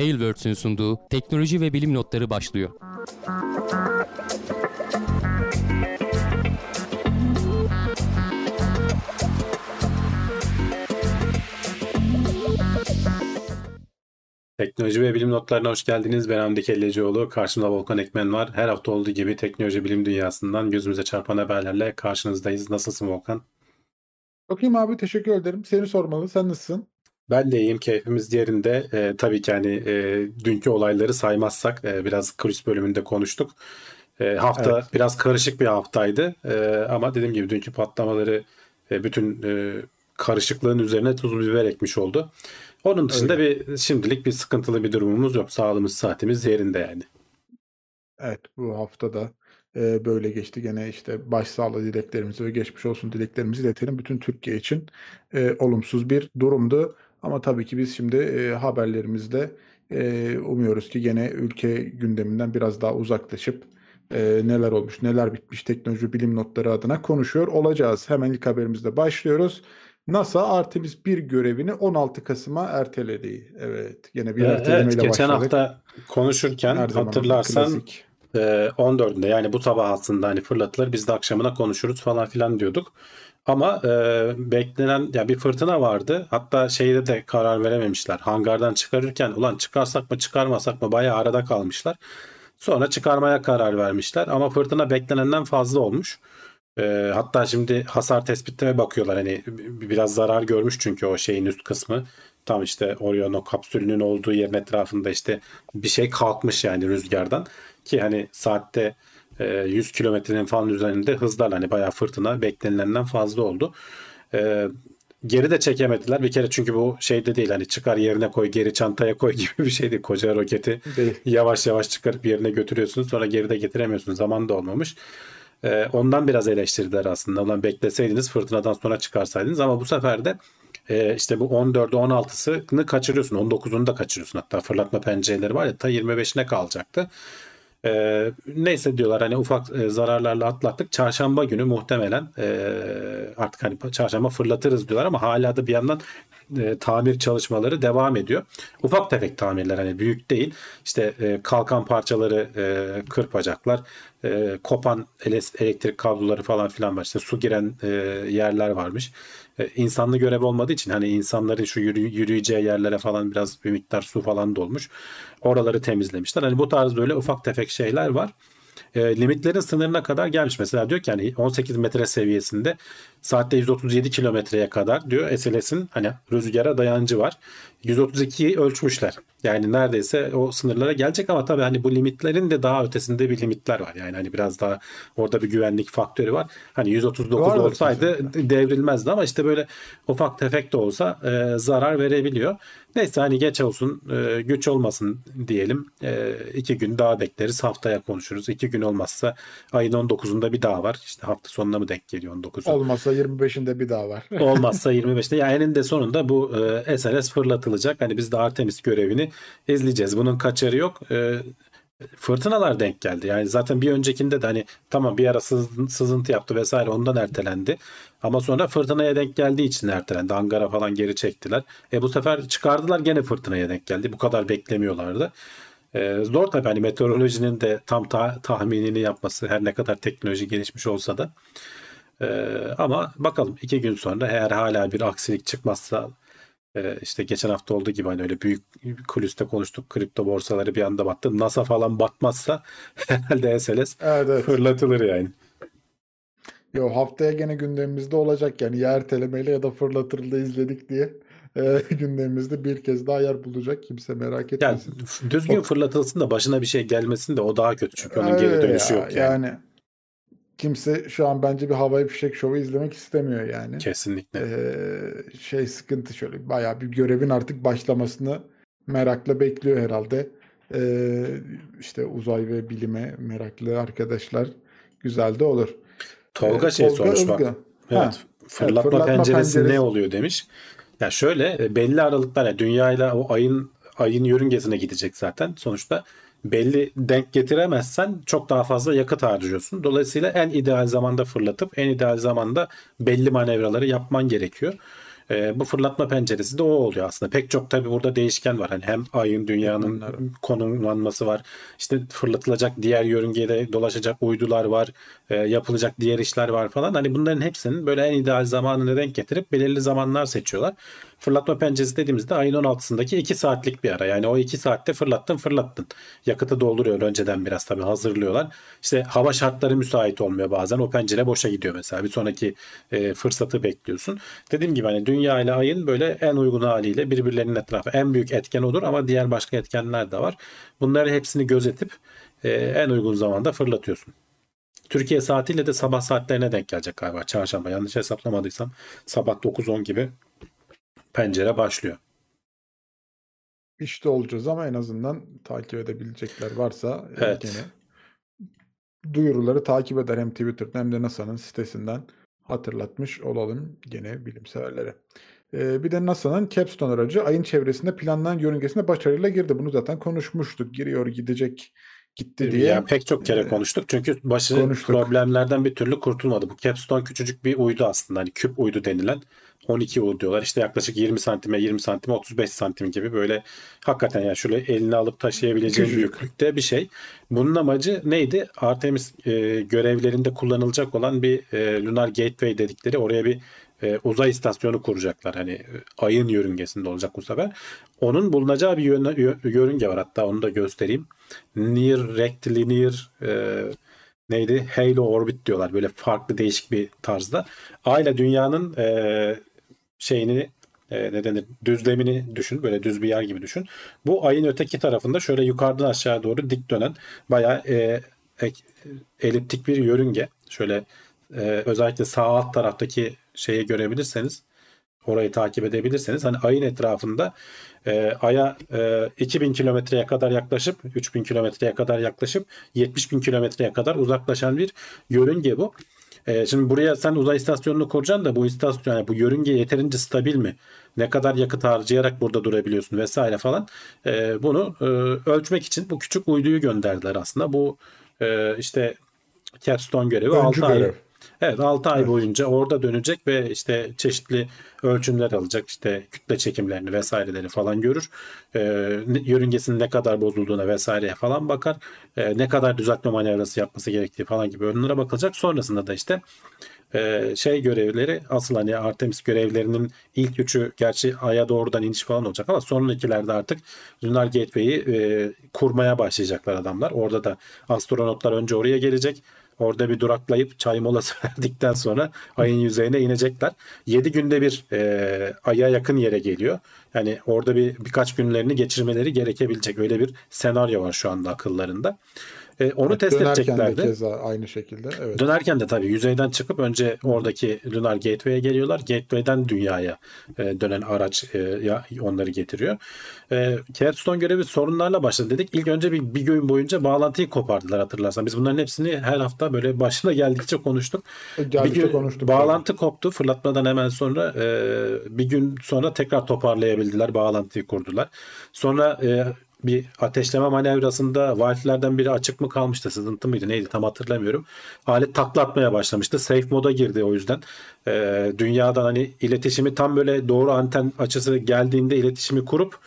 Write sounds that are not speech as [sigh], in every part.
Tailwords'ün sunduğu teknoloji ve bilim notları başlıyor. Teknoloji ve bilim notlarına hoş geldiniz. Ben Hamdi Kellecioğlu. Karşımda Volkan Ekmen var. Her hafta olduğu gibi teknoloji bilim dünyasından gözümüze çarpan haberlerle karşınızdayız. Nasılsın Volkan? Bakayım abi teşekkür ederim. Seni sormalı. Sen nasılsın? Ben de iyiyim. Keyfimiz yerinde. Ee, tabii ki hani e, dünkü olayları saymazsak e, biraz kriz bölümünde konuştuk. E, hafta evet. biraz karışık bir haftaydı. E, ama dediğim gibi dünkü patlamaları e, bütün e, karışıklığın üzerine tuz biber ekmiş oldu. Onun dışında Öyle. bir şimdilik bir sıkıntılı bir durumumuz yok. Sağlığımız, saatimiz yerinde yani. Evet bu haftada e, böyle geçti. Gene işte başsağlığı dileklerimizi ve geçmiş olsun dileklerimizi iletelim. Bütün Türkiye için e, olumsuz bir durumdu. Ama tabii ki biz şimdi e, haberlerimizde e, umuyoruz ki gene ülke gündeminden biraz daha uzaklaşıp e, neler olmuş, neler bitmiş teknoloji bilim notları adına konuşuyor olacağız. Hemen ilk haberimizde başlıyoruz. NASA Artemis 1 görevini 16 Kasım'a erteledi. Evet, yine bir ertelemeyle evet, geçen başladık. hafta konuşurken Her hatırlarsan e, 14'ünde yani bu sabah aslında hani fırlatılır biz de akşamına konuşuruz falan filan diyorduk. Ama e, beklenen ya bir fırtına vardı. Hatta şeyde de karar verememişler. Hangardan çıkarırken ulan çıkarsak mı çıkarmasak mı bayağı arada kalmışlar. Sonra çıkarmaya karar vermişler ama fırtına beklenenden fazla olmuş. E, hatta şimdi hasar tespitine bakıyorlar. Hani biraz zarar görmüş çünkü o şeyin üst kısmı. Tam işte Orion o kapsülünün olduğu yerin etrafında işte bir şey kalkmış yani rüzgardan. Ki hani saatte 100 e, kilometrenin falan üzerinde hızlar hani bayağı fırtına beklenilenden fazla oldu. E, geri de çekemediler bir kere çünkü bu şeyde değil hani çıkar yerine koy geri çantaya koy gibi bir şeydi. Koca roketi değil. yavaş yavaş çıkarıp yerine götürüyorsun sonra geri de getiremiyorsun. Zaman da olmamış. E, ondan biraz eleştirdiler aslında. Ulan bekleseydiniz fırtınadan sonra çıkarsaydınız ama bu sefer de e, işte bu 14'ü 16'sını kaçırıyorsun. 19'unu da kaçırıyorsun. Hatta fırlatma pencereleri var ya ta 25'ine kalacaktı. E, neyse diyorlar hani ufak e, zararlarla atlattık. Çarşamba günü muhtemelen e, artık hani çarşamba fırlatırız diyorlar ama hala da bir yandan e, tamir çalışmaları devam ediyor. Ufak tefek tamirler hani büyük değil. İşte e, kalkan parçaları e, kırpacaklar. E, kopan elektrik kabloları falan filan var. İşte su giren e, yerler varmış. E, insanlı görev olmadığı için hani insanların şu yürü, yürüyeceği yerlere falan biraz bir miktar su falan dolmuş. Oraları temizlemişler. Hani bu tarz böyle ufak tefek şeyler var e, limitlerin sınırına kadar gelmiş. Mesela diyor ki hani 18 metre seviyesinde saatte 137 kilometreye kadar diyor SLS'in hani rüzgara dayancı var. 132'yi ölçmüşler. Yani neredeyse o sınırlara gelecek ama tabii hani bu limitlerin de daha ötesinde bir limitler var. Yani hani biraz daha orada bir güvenlik faktörü var. Hani 139 var olsaydı kesinlikle. devrilmezdi ama işte böyle ufak tefek de olsa e, zarar verebiliyor. Neyse hani geç olsun e, güç olmasın diyelim. E, iki gün daha bekleriz haftaya konuşuruz. İki gün olmazsa ayın 19'unda bir daha var. İşte hafta sonuna mı denk geliyor 19'u? Olmazsa 25'inde bir daha var. [laughs] olmazsa [laughs] 25'te yani eninde sonunda bu e, SLS fırlatılacak. Hani biz de Artemis görevini izleyeceğiz. Bunun kaçarı yok. E, fırtınalar denk geldi. Yani zaten bir öncekinde de hani tamam bir ara sızıntı yaptı vesaire ondan ertelendi. Ama sonra fırtınaya denk geldiği için ertelendi. Angara falan geri çektiler. E bu sefer çıkardılar gene fırtınaya denk geldi. Bu kadar beklemiyorlardı. E, zor tabii hani meteorolojinin de tam ta- tahminini yapması her ne kadar teknoloji gelişmiş olsa da. E, ama bakalım iki gün sonra eğer hala bir aksilik çıkmazsa ee, işte geçen hafta olduğu gibi hani öyle büyük kulüste konuştuk kripto borsaları bir anda battı. NASA falan batmazsa [laughs] herhalde SLS evet, evet. fırlatılır yani. Yo haftaya gene gündemimizde olacak yani ya ertelemeyle ya da fırlatırıldı izledik diye e, [laughs] gündemimizde bir kez daha yer bulacak kimse merak etmesin. Yani düzgün o... fırlatılsın da başına bir şey gelmesin de o daha kötü çünkü onun geri dönüşü ya, yok yani. Yani kimse şu an bence bir havai fişek şovu izlemek istemiyor yani. Kesinlikle. Ee, şey sıkıntı şöyle bayağı bir görevin artık başlamasını merakla bekliyor herhalde. Ee, işte uzay ve bilime meraklı arkadaşlar güzel de olur. Tolga ee, şey Tolga sormuş Ilgın. bak. Evet, ha, fırlatma, fırlatma penceresi, penceresi ne oluyor demiş. Ya şöyle e, belli aralıklar ya dünyayla o ayın ayın yörüngesine gidecek zaten. Sonuçta belli denk getiremezsen çok daha fazla yakıt harcıyorsun. Dolayısıyla en ideal zamanda fırlatıp en ideal zamanda belli manevraları yapman gerekiyor. E, bu fırlatma penceresi de o oluyor aslında. Pek çok tabii burada değişken var. Hani hem ayın dünyanın Bunlar. konumlanması var. İşte fırlatılacak diğer yörüngeye de dolaşacak uydular var. E, yapılacak diğer işler var falan. Hani bunların hepsinin böyle en ideal zamanını denk getirip belirli zamanlar seçiyorlar. Fırlatma penceresi dediğimizde ayın 16'sındaki 2 saatlik bir ara. Yani o 2 saatte fırlattın fırlattın. Yakıtı dolduruyor önceden biraz tabii hazırlıyorlar. İşte hava şartları müsait olmuyor bazen. O pencere boşa gidiyor mesela. Bir sonraki e, fırsatı bekliyorsun. Dediğim gibi hani dünya ile ayın böyle en uygun haliyle birbirlerinin etrafı. En büyük etken odur ama diğer başka etkenler de var. Bunları hepsini gözetip e, en uygun zamanda fırlatıyorsun. Türkiye saatiyle de sabah saatlerine denk gelecek galiba. Çarşamba yanlış hesaplamadıysam sabah 9-10 gibi pencere başlıyor. İşte olacağız ama en azından takip edebilecekler varsa e, Evet. gene duyuruları takip eder hem Twitter'dan hem de NASA'nın sitesinden hatırlatmış olalım gene bilimseverlere. Ee, bir de NASA'nın Capstone aracı ayın çevresinde planlanan yörüngesine başarıyla girdi. Bunu zaten konuşmuştuk. Giriyor, gidecek, gitti diye. Ya pek çok kere Ee, konuştuk çünkü başı konuştuk. problemlerden bir türlü kurtulmadı. Bu Capstone küçücük bir uydu aslında. Hani küp uydu denilen 12 uydu diyorlar. İşte yaklaşık 20 santime 20 santime 35 santim gibi böyle hakikaten yani şöyle eline alıp taşıyabileceğin büyüklükte bir şey. Bunun amacı neydi? Artemis e, görevlerinde kullanılacak olan bir e, Lunar Gateway dedikleri oraya bir e, uzay istasyonu kuracaklar. Hani e, ayın yörüngesinde olacak bu sefer. Onun bulunacağı bir yö- yörünge var. Hatta onu da göstereyim. Near Rectilinear e, neydi? Halo Orbit diyorlar. Böyle farklı değişik bir tarzda. Ay ile dünyanın e, şeyini e, ne denir? Düzlemini düşün. Böyle düz bir yer gibi düşün. Bu ayın öteki tarafında şöyle yukarıdan aşağı doğru dik dönen bayağı e, ek- eliptik bir yörünge. Şöyle e, özellikle sağ alt taraftaki şeyi görebilirseniz orayı takip edebilirseniz hani ayın etrafında e, aya e, 2000 kilometreye kadar yaklaşıp 3000 kilometreye kadar yaklaşıp 70 bin kilometreye kadar uzaklaşan bir yörünge bu. E, şimdi buraya sen uzay istasyonunu kuracaksın da bu istasyon yani bu yörünge yeterince stabil mi? Ne kadar yakıt harcayarak burada durabiliyorsun vesaire falan. E, bunu e, ölçmek için bu küçük uyduyu gönderdiler aslında. Bu e, işte Capstone görevi Öncü 6 ay görev. Evet 6 ay Evet. boyunca orada dönecek ve işte çeşitli ölçümler alacak. işte kütle çekimlerini vesaireleri falan görür. Ne- yörüngesinin ne kadar bozulduğuna vesaireye falan bakar. Ee, ne kadar düzeltme manevrası yapması gerektiği falan gibi onlara bakılacak. Sonrasında da işte e, şey görevleri asıl hani Artemis görevlerinin ilk üçü gerçi Ay'a doğrudan iniş falan olacak ama sonrakilerde artık Lunar Gateway'i e, kurmaya başlayacaklar adamlar. Orada da astronotlar önce oraya gelecek. Orada bir duraklayıp çay molası [laughs] verdikten sonra ayın yüzeyine inecekler. 7 günde bir e, aya yakın yere geliyor. Yani orada bir birkaç günlerini geçirmeleri gerekebilecek öyle bir senaryo var şu anda akıllarında. E, onu test Dönerken de edeceklerdi. keza aynı şekilde. Evet. Dönerken de tabii yüzeyden çıkıp önce oradaki Lunar Gateway'e geliyorlar. Gateway'den dünyaya e, dönen araç e, ya, onları getiriyor. E, Capstone görevi sorunlarla başladı dedik. İlk önce bir, bir gün boyunca bağlantıyı kopardılar hatırlarsan. Biz bunların hepsini her hafta böyle başına geldikçe konuştuk. Geldikçe bir gün konuştuk. bağlantı koptu. Fırlatmadan hemen sonra e, bir gün sonra tekrar toparlayabildiler. Bağlantıyı kurdular. Sonra e, bir ateşleme manevrasında valflerden biri açık mı kalmıştı, sızıntı mıydı neydi tam hatırlamıyorum. Alet takla atmaya başlamıştı. Safe moda girdi o yüzden. E, dünyadan hani iletişimi tam böyle doğru anten açısı geldiğinde iletişimi kurup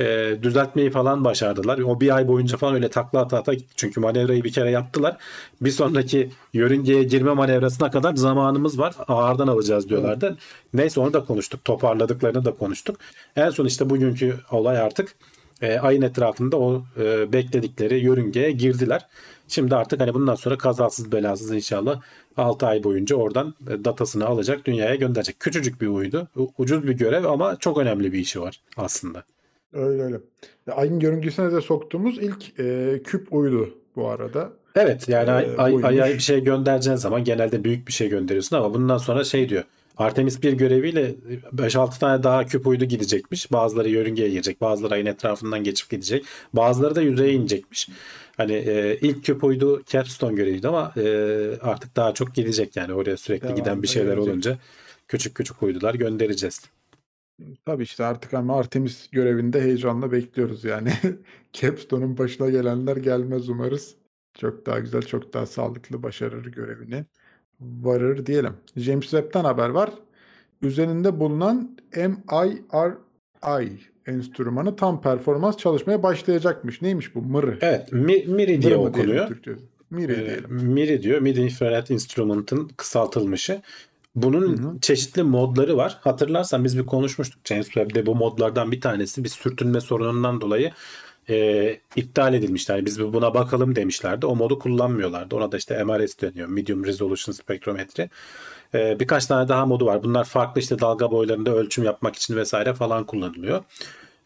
e, düzeltmeyi falan başardılar. O bir ay boyunca falan öyle takla ata ata gitti. Çünkü manevrayı bir kere yaptılar. Bir sonraki yörüngeye girme manevrasına kadar zamanımız var. Ağırdan alacağız diyorlardı. Neyse onu da konuştuk. Toparladıklarını da konuştuk. En son işte bugünkü olay artık e, ayın etrafında o e, bekledikleri yörüngeye girdiler. Şimdi artık hani bundan sonra kazasız belasız inşallah 6 ay boyunca oradan e, datasını alacak dünyaya gönderecek. Küçücük bir uydu. Ucuz bir görev ama çok önemli bir işi var aslında. Öyle öyle. Ayın yörüngesine de soktuğumuz ilk e, küp uydu bu arada. Evet yani ay, Ee, ay, buymuş. aya bir şey göndereceğin zaman genelde büyük bir şey gönderiyorsun ama bundan sonra şey diyor. Artemis bir göreviyle 5-6 tane daha küp uydu gidecekmiş. Bazıları yörüngeye girecek, bazıları ayın etrafından geçip gidecek. Bazıları da yüzeye inecekmiş. Hani e, ilk küp uydu Capstone göreviydi ama e, artık daha çok gidecek yani oraya sürekli giden Devamında bir şeyler gelecek. olunca küçük küçük uydular göndereceğiz. Tabii işte artık ama Artemis görevinde heyecanla bekliyoruz yani. [laughs] Capstone'un başına gelenler gelmez umarız. Çok daha güzel, çok daha sağlıklı başarır görevini varır diyelim. James Webb'den haber var. üzerinde bulunan MIRI enstrümanı tam performans çalışmaya başlayacakmış. Neymiş bu? MIRI. Evet. Mi, MIRI diye MIRI diyelim okunuyor. MIRI Ee, diyelim. MIRI diyor. Mid Infrared Instrument'ın kısaltılmışı. Bunun Hı hı. çeşitli modları var. Hatırlarsan biz bir konuşmuştuk. James Webb'de bu modlardan bir tanesi bir sürtünme sorunundan dolayı e, iptal edilmişti. Yani biz buna bakalım demişlerdi. O modu kullanmıyorlardı. Ona da işte MRS deniyor. Medium Resolution Spectrometry. E, birkaç tane daha modu var. Bunlar farklı işte dalga boylarında ölçüm yapmak için vesaire falan kullanılıyor.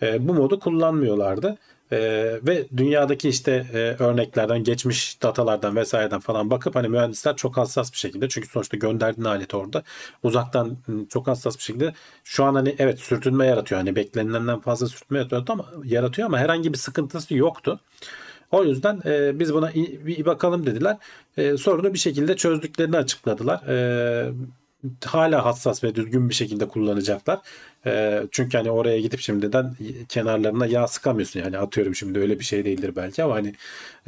E, bu modu kullanmıyorlardı. E, ve dünyadaki işte e, örneklerden, geçmiş datalardan vesaireden falan bakıp hani mühendisler çok hassas bir şekilde çünkü sonuçta gönderdiğin alet orada uzaktan hı, çok hassas bir şekilde şu an hani evet sürtünme yaratıyor. Hani beklenilenden fazla sürtünme yaratıyor ama yaratıyor ama herhangi bir sıkıntısı yoktu. O yüzden e, biz buna bir bakalım dediler. E, sorunu bir şekilde çözdüklerini açıkladılar. E, hala hassas ve düzgün bir şekilde kullanacaklar. E, çünkü hani oraya gidip şimdiden kenarlarına yağ sıkamıyorsun. Yani atıyorum şimdi öyle bir şey değildir belki ama hani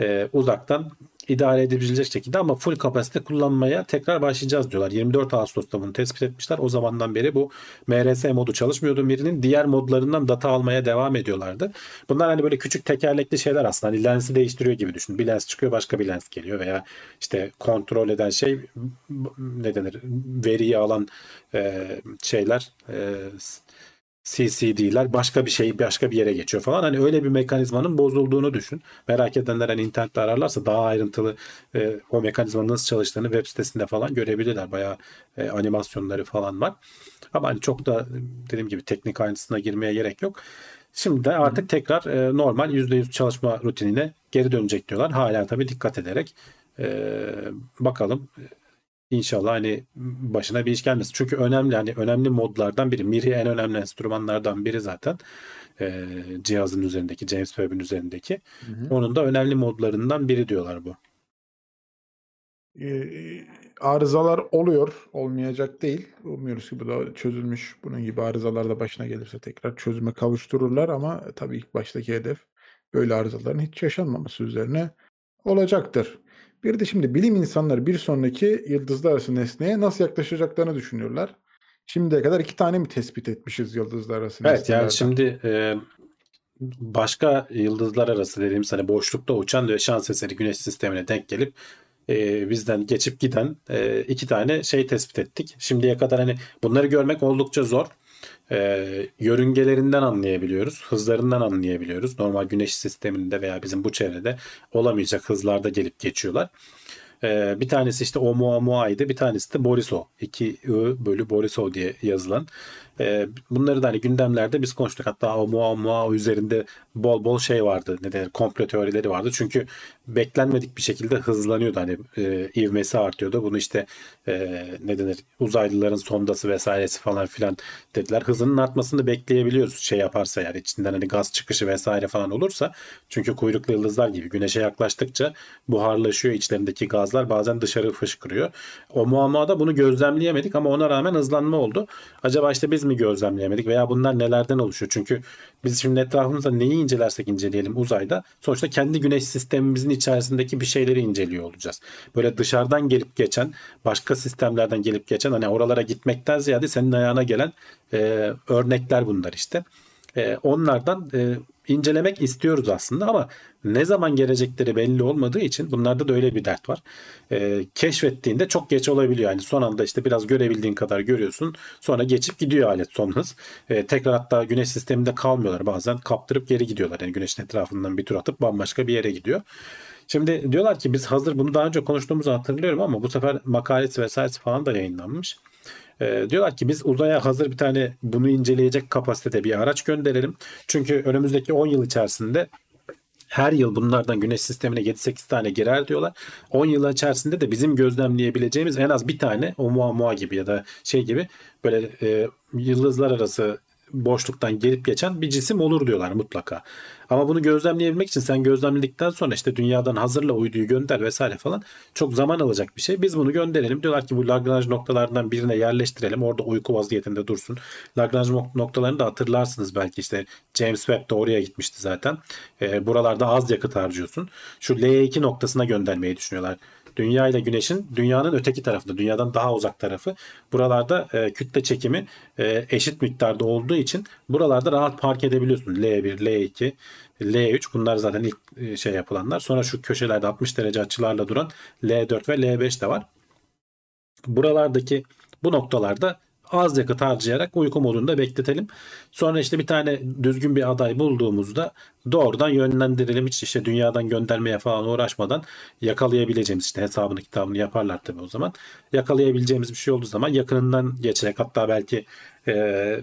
e, uzaktan idare edebilecek şekilde ama full kapasite kullanmaya tekrar başlayacağız diyorlar. 24 Ağustos'ta bunu tespit etmişler. O zamandan beri bu MRS modu çalışmıyordu. Mirinin diğer modlarından data almaya devam ediyorlardı. Bunlar hani böyle küçük tekerlekli şeyler aslında. Hani lensi değiştiriyor gibi düşün. Bir lens çıkıyor başka bir lens geliyor veya işte kontrol eden şey ne denir veriyi alan e, şeyler e, CCD'ler başka bir şey başka bir yere geçiyor falan. Hani öyle bir mekanizmanın bozulduğunu düşün. Merak edenler hani internette ararlarsa daha ayrıntılı e, o mekanizmanın nasıl çalıştığını web sitesinde falan görebilirler. Bayağı e, animasyonları falan var. Ama hani çok da dediğim gibi teknik ayrıntısına girmeye gerek yok. Şimdi de artık tekrar e, normal %100 çalışma rutinine geri dönecek diyorlar. Hala tabii dikkat ederek e, bakalım İnşallah hani başına bir iş gelmesin. Çünkü önemli hani önemli modlardan biri. MIRI en önemli enstrümanlardan biri zaten. Ee, cihazın üzerindeki, James Webb'in üzerindeki. Hı hı. Onun da önemli modlarından biri diyorlar bu. Ee, arızalar oluyor. Olmayacak değil. Umuyoruz ki bu da çözülmüş. Bunun gibi arızalar da başına gelirse tekrar çözüme kavuştururlar ama tabii ilk baştaki hedef böyle arızaların hiç yaşanmaması üzerine olacaktır. Bir de şimdi bilim insanları bir sonraki yıldızlar arası nesneye nasıl yaklaşacaklarını düşünüyorlar. Şimdiye kadar iki tane mi tespit etmişiz yıldızlar arası Evet yani şimdi e, başka yıldızlar arası dediğimiz hani boşlukta uçan ve şans eseri güneş sistemine denk gelip e, bizden geçip giden e, iki tane şey tespit ettik. Şimdiye kadar hani bunları görmek oldukça zor. E, yörüngelerinden anlayabiliyoruz. Hızlarından anlayabiliyoruz. Normal güneş sisteminde veya bizim bu çevrede olamayacak hızlarda gelip geçiyorlar. E, bir tanesi işte Oumuamua bir tanesi de Borisov. 2 I bölü Borisov diye yazılan. E, bunları da hani gündemlerde biz konuştuk. Hatta Oumuamua üzerinde bol bol şey vardı. Ne denir? Komplo teorileri vardı. Çünkü beklenmedik bir şekilde hızlanıyordu. Hani e, ivmesi artıyordu. Bunu işte e, ne denir? Uzaylıların sondası vesairesi falan filan dediler. Hızının artmasını bekleyebiliyoruz şey yaparsa yani içinden hani gaz çıkışı vesaire falan olursa. Çünkü kuyruklu yıldızlar gibi güneşe yaklaştıkça buharlaşıyor içlerindeki gazlar bazen dışarı fışkırıyor. O muammada bunu gözlemleyemedik ama ona rağmen hızlanma oldu. Acaba işte biz mi gözlemleyemedik veya bunlar nelerden oluşuyor? Çünkü biz şimdi etrafımızda neyi incelersek inceleyelim uzayda sonuçta kendi güneş sistemimizin içerisindeki bir şeyleri inceliyor olacağız. Böyle dışarıdan gelip geçen başka sistemlerden gelip geçen hani oralara gitmekten ziyade senin ayağına gelen e, örnekler bunlar işte. E, onlardan e, incelemek istiyoruz aslında ama ne zaman gelecekleri belli olmadığı için bunlarda da öyle bir dert var. E, keşfettiğinde çok geç olabiliyor. Yani son anda işte biraz görebildiğin kadar görüyorsun. Sonra geçip gidiyor alet son hız. E, tekrar hatta güneş sisteminde kalmıyorlar. Bazen kaptırıp geri gidiyorlar. Yani güneşin etrafından bir tur atıp bambaşka bir yere gidiyor. Şimdi diyorlar ki biz hazır bunu daha önce konuştuğumuzu hatırlıyorum ama bu sefer makalesi vesairesi falan da yayınlanmış. E, diyorlar ki biz uzaya hazır bir tane bunu inceleyecek kapasitede bir araç gönderelim. Çünkü önümüzdeki 10 yıl içerisinde her yıl bunlardan güneş sistemine 7-8 tane girer diyorlar. 10 yıl içerisinde de bizim gözlemleyebileceğimiz en az bir tane Oumuamua gibi ya da şey gibi böyle e, yıldızlar arası boşluktan gelip geçen bir cisim olur diyorlar mutlaka. Ama bunu gözlemleyebilmek için sen gözlemledikten sonra işte dünyadan hazırla uyduyu gönder vesaire falan çok zaman alacak bir şey. Biz bunu gönderelim. Diyorlar ki bu Lagrange noktalarından birine yerleştirelim. Orada uyku vaziyetinde dursun. Lagrange noktalarını da hatırlarsınız belki işte James Webb de oraya gitmişti zaten. E, buralarda az yakıt harcıyorsun. Şu L2 noktasına göndermeyi düşünüyorlar. Dünya ile Güneş'in dünyanın öteki tarafında, dünyadan daha uzak tarafı. Buralarda e, kütle çekimi e, eşit miktarda olduğu için buralarda rahat park edebiliyorsunuz. L1, L2, L3 bunlar zaten ilk e, şey yapılanlar. Sonra şu köşelerde 60 derece açılarla duran L4 ve L5 de var. Buralardaki bu noktalarda az yakıt harcayarak uyku modunda bekletelim. Sonra işte bir tane düzgün bir aday bulduğumuzda doğrudan yönlendirelim. Hiç işte dünyadan göndermeye falan uğraşmadan yakalayabileceğimiz işte hesabını kitabını yaparlar tabii o zaman. Yakalayabileceğimiz bir şey olduğu zaman yakınından geçerek hatta belki e,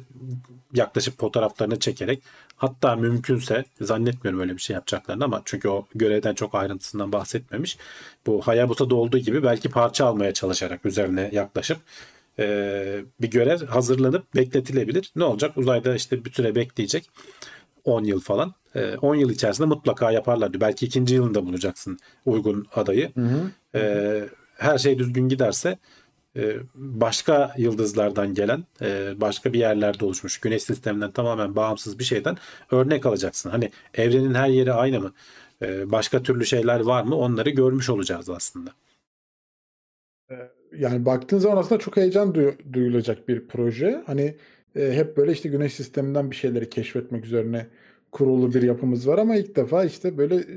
yaklaşıp fotoğraflarını çekerek hatta mümkünse zannetmiyorum öyle bir şey yapacaklarını ama çünkü o görevden çok ayrıntısından bahsetmemiş. Bu Hayabusa'da olduğu gibi belki parça almaya çalışarak üzerine yaklaşıp e, bir görev hazırlanıp bekletilebilir. Ne olacak? Uzayda işte bir süre bekleyecek. 10 yıl falan. E, 10 yıl içerisinde mutlaka yaparlardı. Belki ikinci yılında bulacaksın uygun adayı. Hı hı. E, her şey düzgün giderse e, başka yıldızlardan gelen e, başka bir yerlerde oluşmuş güneş sisteminden tamamen bağımsız bir şeyden örnek alacaksın. Hani evrenin her yeri aynı mı? E, başka türlü şeyler var mı? Onları görmüş olacağız aslında. Yani baktığın zaman aslında çok heyecan duy- duyulacak bir proje. Hani e, hep böyle işte güneş sisteminden bir şeyleri keşfetmek üzerine kurulu bir yapımız var ama ilk defa işte böyle e,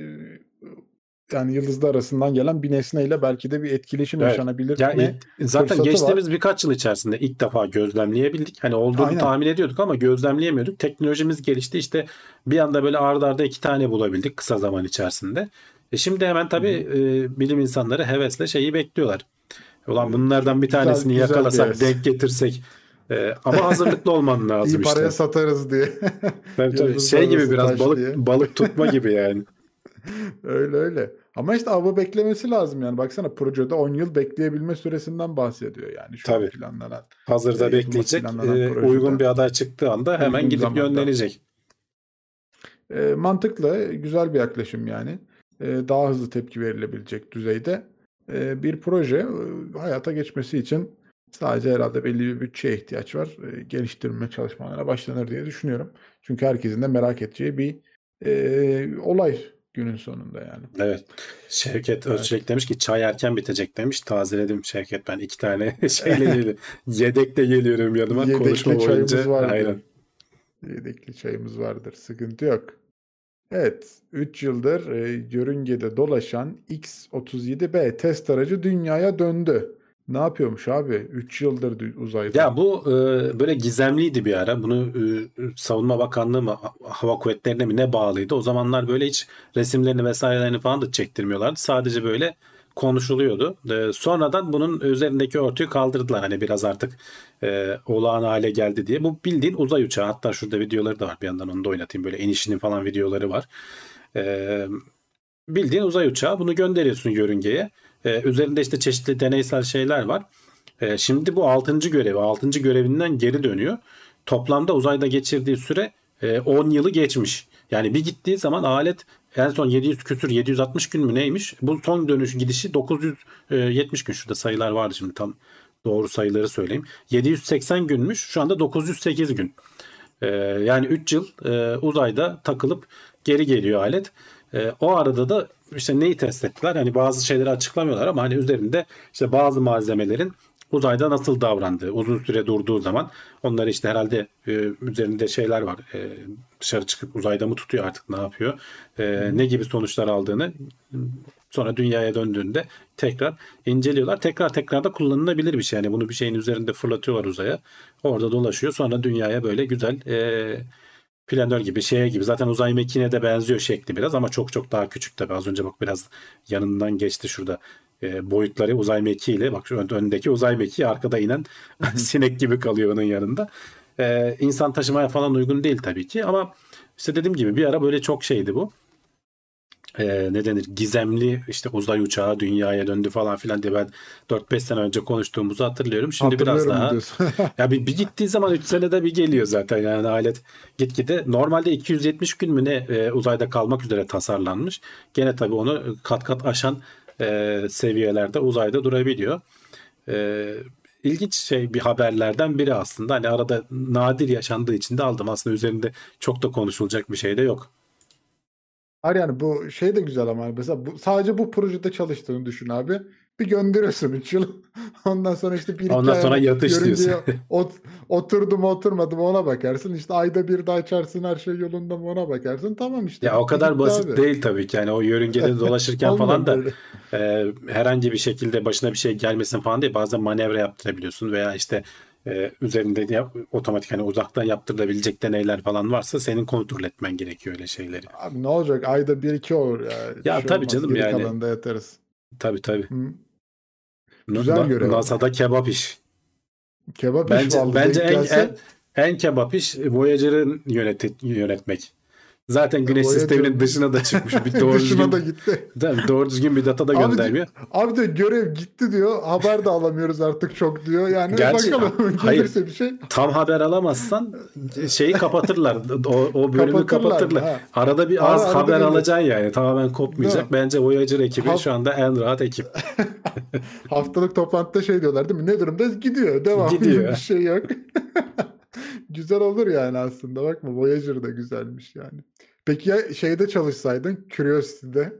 yani yıldızlar arasından gelen bir nesneyle belki de bir etkileşim Evet. yaşanabilir Ya mi? ilk- zaten geçtiğimiz birkaç yıl içerisinde ilk defa gözlemleyebildik. Hani olduğunu Aynen. tahmin ediyorduk ama gözlemleyemiyorduk. Teknolojimiz gelişti. İşte bir anda böyle ardarda arda iki tane bulabildik kısa zaman içerisinde. E şimdi hemen tabii e, bilim insanları hevesle şeyi bekliyorlar. Ulan bunlardan bir Güzel- tanesini güzel bir yakalasak, heves. denk getirsek. E, ama hazırlıklı olman [laughs] lazım İyi paraya işte. satarız diye. [laughs] Tabii, tabii. Şey gibi biraz balık diye. balık tutma gibi [laughs] yani. Öyle öyle. Ama işte avı beklemesi lazım yani. Baksana projede 10 yıl bekleyebilme süresinden bahsediyor yani şu Tabii. planlanan. Hazırda Yapılması bekleyecek. e, uygun bir aday çıktığı anda hemen Uygun gidip zamanda. yönlenecek. E, mantıklı, güzel bir yaklaşım yani. E, daha hızlı tepki verilebilecek düzeyde e, bir proje e, hayata geçmesi için sadece herhalde belli bir bütçeye ihtiyaç var. E, geliştirme çalışmalarına başlanır diye düşünüyorum. Çünkü herkesin de merak edeceği bir e, olay günün sonunda yani. Evet. Şevket Evet. Özçelik demiş ki çay erken bitecek demiş. Tazeledim Şevket ben iki tane [laughs] şeyle geliyorum. Yedekle geliyorum yanıma Yedekli konuşma çayımız boyunca. vardır. Aynen. Yedekli çayımız vardır. Sıkıntı yok. Evet. 3 yıldır e, yörüngede dolaşan X-37B test aracı dünyaya döndü. Ne yapıyormuş abi? 3 yıldır uzayda. Ya bu e, böyle gizemliydi bir ara. Bunu e, Savunma Bakanlığı mı Hava Kuvvetleri'ne mi ne bağlıydı? O zamanlar böyle hiç resimlerini vesairelerini falan da çektirmiyorlardı. Sadece böyle konuşuluyordu. E, sonradan bunun üzerindeki örtüyü kaldırdılar. Hani biraz artık e, olağan hale geldi diye. Bu bildiğin uzay uçağı. Hatta şurada videoları da var. Bir yandan onu da oynatayım. Böyle inişinin falan videoları var. E, bildiğin uzay uçağı. Bunu gönderiyorsun yörüngeye. E, üzerinde işte çeşitli deneysel şeyler var. E, şimdi bu 6. görevi. 6. görevinden geri dönüyor. Toplamda uzayda geçirdiği süre e, 10 yılı geçmiş. Yani bir gittiği zaman alet en son 700 küsür 760 gün mü neymiş? Bu son dönüş gidişi 970 gün. Şurada sayılar vardı şimdi tam doğru sayıları söyleyeyim. 780 günmüş. Şu anda 908 gün. Ee, yani 3 yıl e, uzayda takılıp geri geliyor alet. E, o arada da işte neyi test ettiler? Hani bazı şeyleri açıklamıyorlar ama hani üzerinde işte bazı malzemelerin uzayda nasıl davrandığı, uzun süre durduğu zaman onları işte herhalde e, üzerinde şeyler var. E, dışarı çıkıp uzayda mı tutuyor artık ne yapıyor? Ne gibi sonuçlar aldığını sonra dünyaya döndüğünde tekrar inceliyorlar. Tekrar tekrar da kullanılabilir bir şey. Yani bunu bir şeyin üzerinde fırlatıyorlar uzaya. Orada dolaşıyor. Sonra dünyaya böyle güzel e, planör gibi şeye gibi. Zaten uzay mekiğine de benziyor şekli biraz ama çok çok daha küçük tabii. Az önce bak biraz yanından geçti şurada. E, boyutları uzay mekiğiyle bak şu ön- öndeki uzay mekiği arkada inen [laughs] sinek gibi kalıyor onun yanında. E, insan taşımaya falan uygun değil tabii ki ama işte dediğim gibi bir ara böyle çok şeydi bu. E, ne denir gizemli işte uzay uçağı dünyaya döndü falan filan diye ben 4-5 sene önce konuştuğumuzu hatırlıyorum. Şimdi biraz daha [laughs] ya bir, bir gittiği zaman 3 senede bir geliyor zaten yani alet gitgide. Normalde 270 gün mü ne e, uzayda kalmak üzere tasarlanmış. Gene tabii onu kat kat aşan e, seviyelerde uzayda durabiliyor. E, ilginç şey bir haberlerden biri aslında. Hani arada nadir yaşandığı için de aldım. Aslında üzerinde çok da konuşulacak bir şey de yok. Hayır yani bu şey de güzel ama mesela bu, sadece bu projede çalıştığını düşün abi. Bir gönderiyorsun 3 yıl. [laughs] Ondan sonra işte bir Ondan sonra yatış diyorsun. [laughs] ot, oturdu mu oturmadı mı ona bakarsın. İşte ayda bir daha açarsın her şey yolunda mı ona bakarsın. Tamam işte. Ya o kadar basit abi. değil tabii ki. Yani o yörüngede [laughs] dolaşırken falan da e, herhangi bir şekilde başına bir şey gelmesin falan değil. Bazen manevra yaptırabiliyorsun veya işte e, üzerinde yap, otomatik hani uzaktan yaptırılabilecek deneyler falan varsa senin kontrol etmen gerekiyor öyle şeyleri. Abi ne olacak? Ayda bir iki olur ya. Ya şey tabii olmaz. canım Geri yani. kalanında yatarız. Tabii tabii. Hı. Güzel Na- görev. NASA'da kebap iş. Kebap iş Bence vallahi bence en, gelse- en en kebap iş Voyager'ın yönet, yönetmek. Zaten güneş Voyager- sisteminin dışına da çıkmış. Bir [laughs] doğru Dışına düzgün, da gitti. Değil doğru düzgün bir data da Abi de- göndermiyor. Abi de görev gitti diyor. Haber de alamıyoruz artık çok diyor. Yani Gerçi- bakalım hayır. gelirse bir şey. Tam haber alamazsan şeyi kapatırlar. O, o bölümü Kapatırlar, kapatırlar. ha. Arada bir Ara- az arada haber bir- alacaksın yani. Tamamen kopmayacak. Bence Voyager ekibi Ha- şu anda en rahat ekip. [laughs] Haftalık toplantıda şey diyorlar değil mi? Ne durumda? Gidiyor. Devam. Gidiyor. [laughs] bir şey yok. Güzel olur yani aslında. Bakma Voyager da güzelmiş yani. Peki ya şeyde çalışsaydın Curiosity'de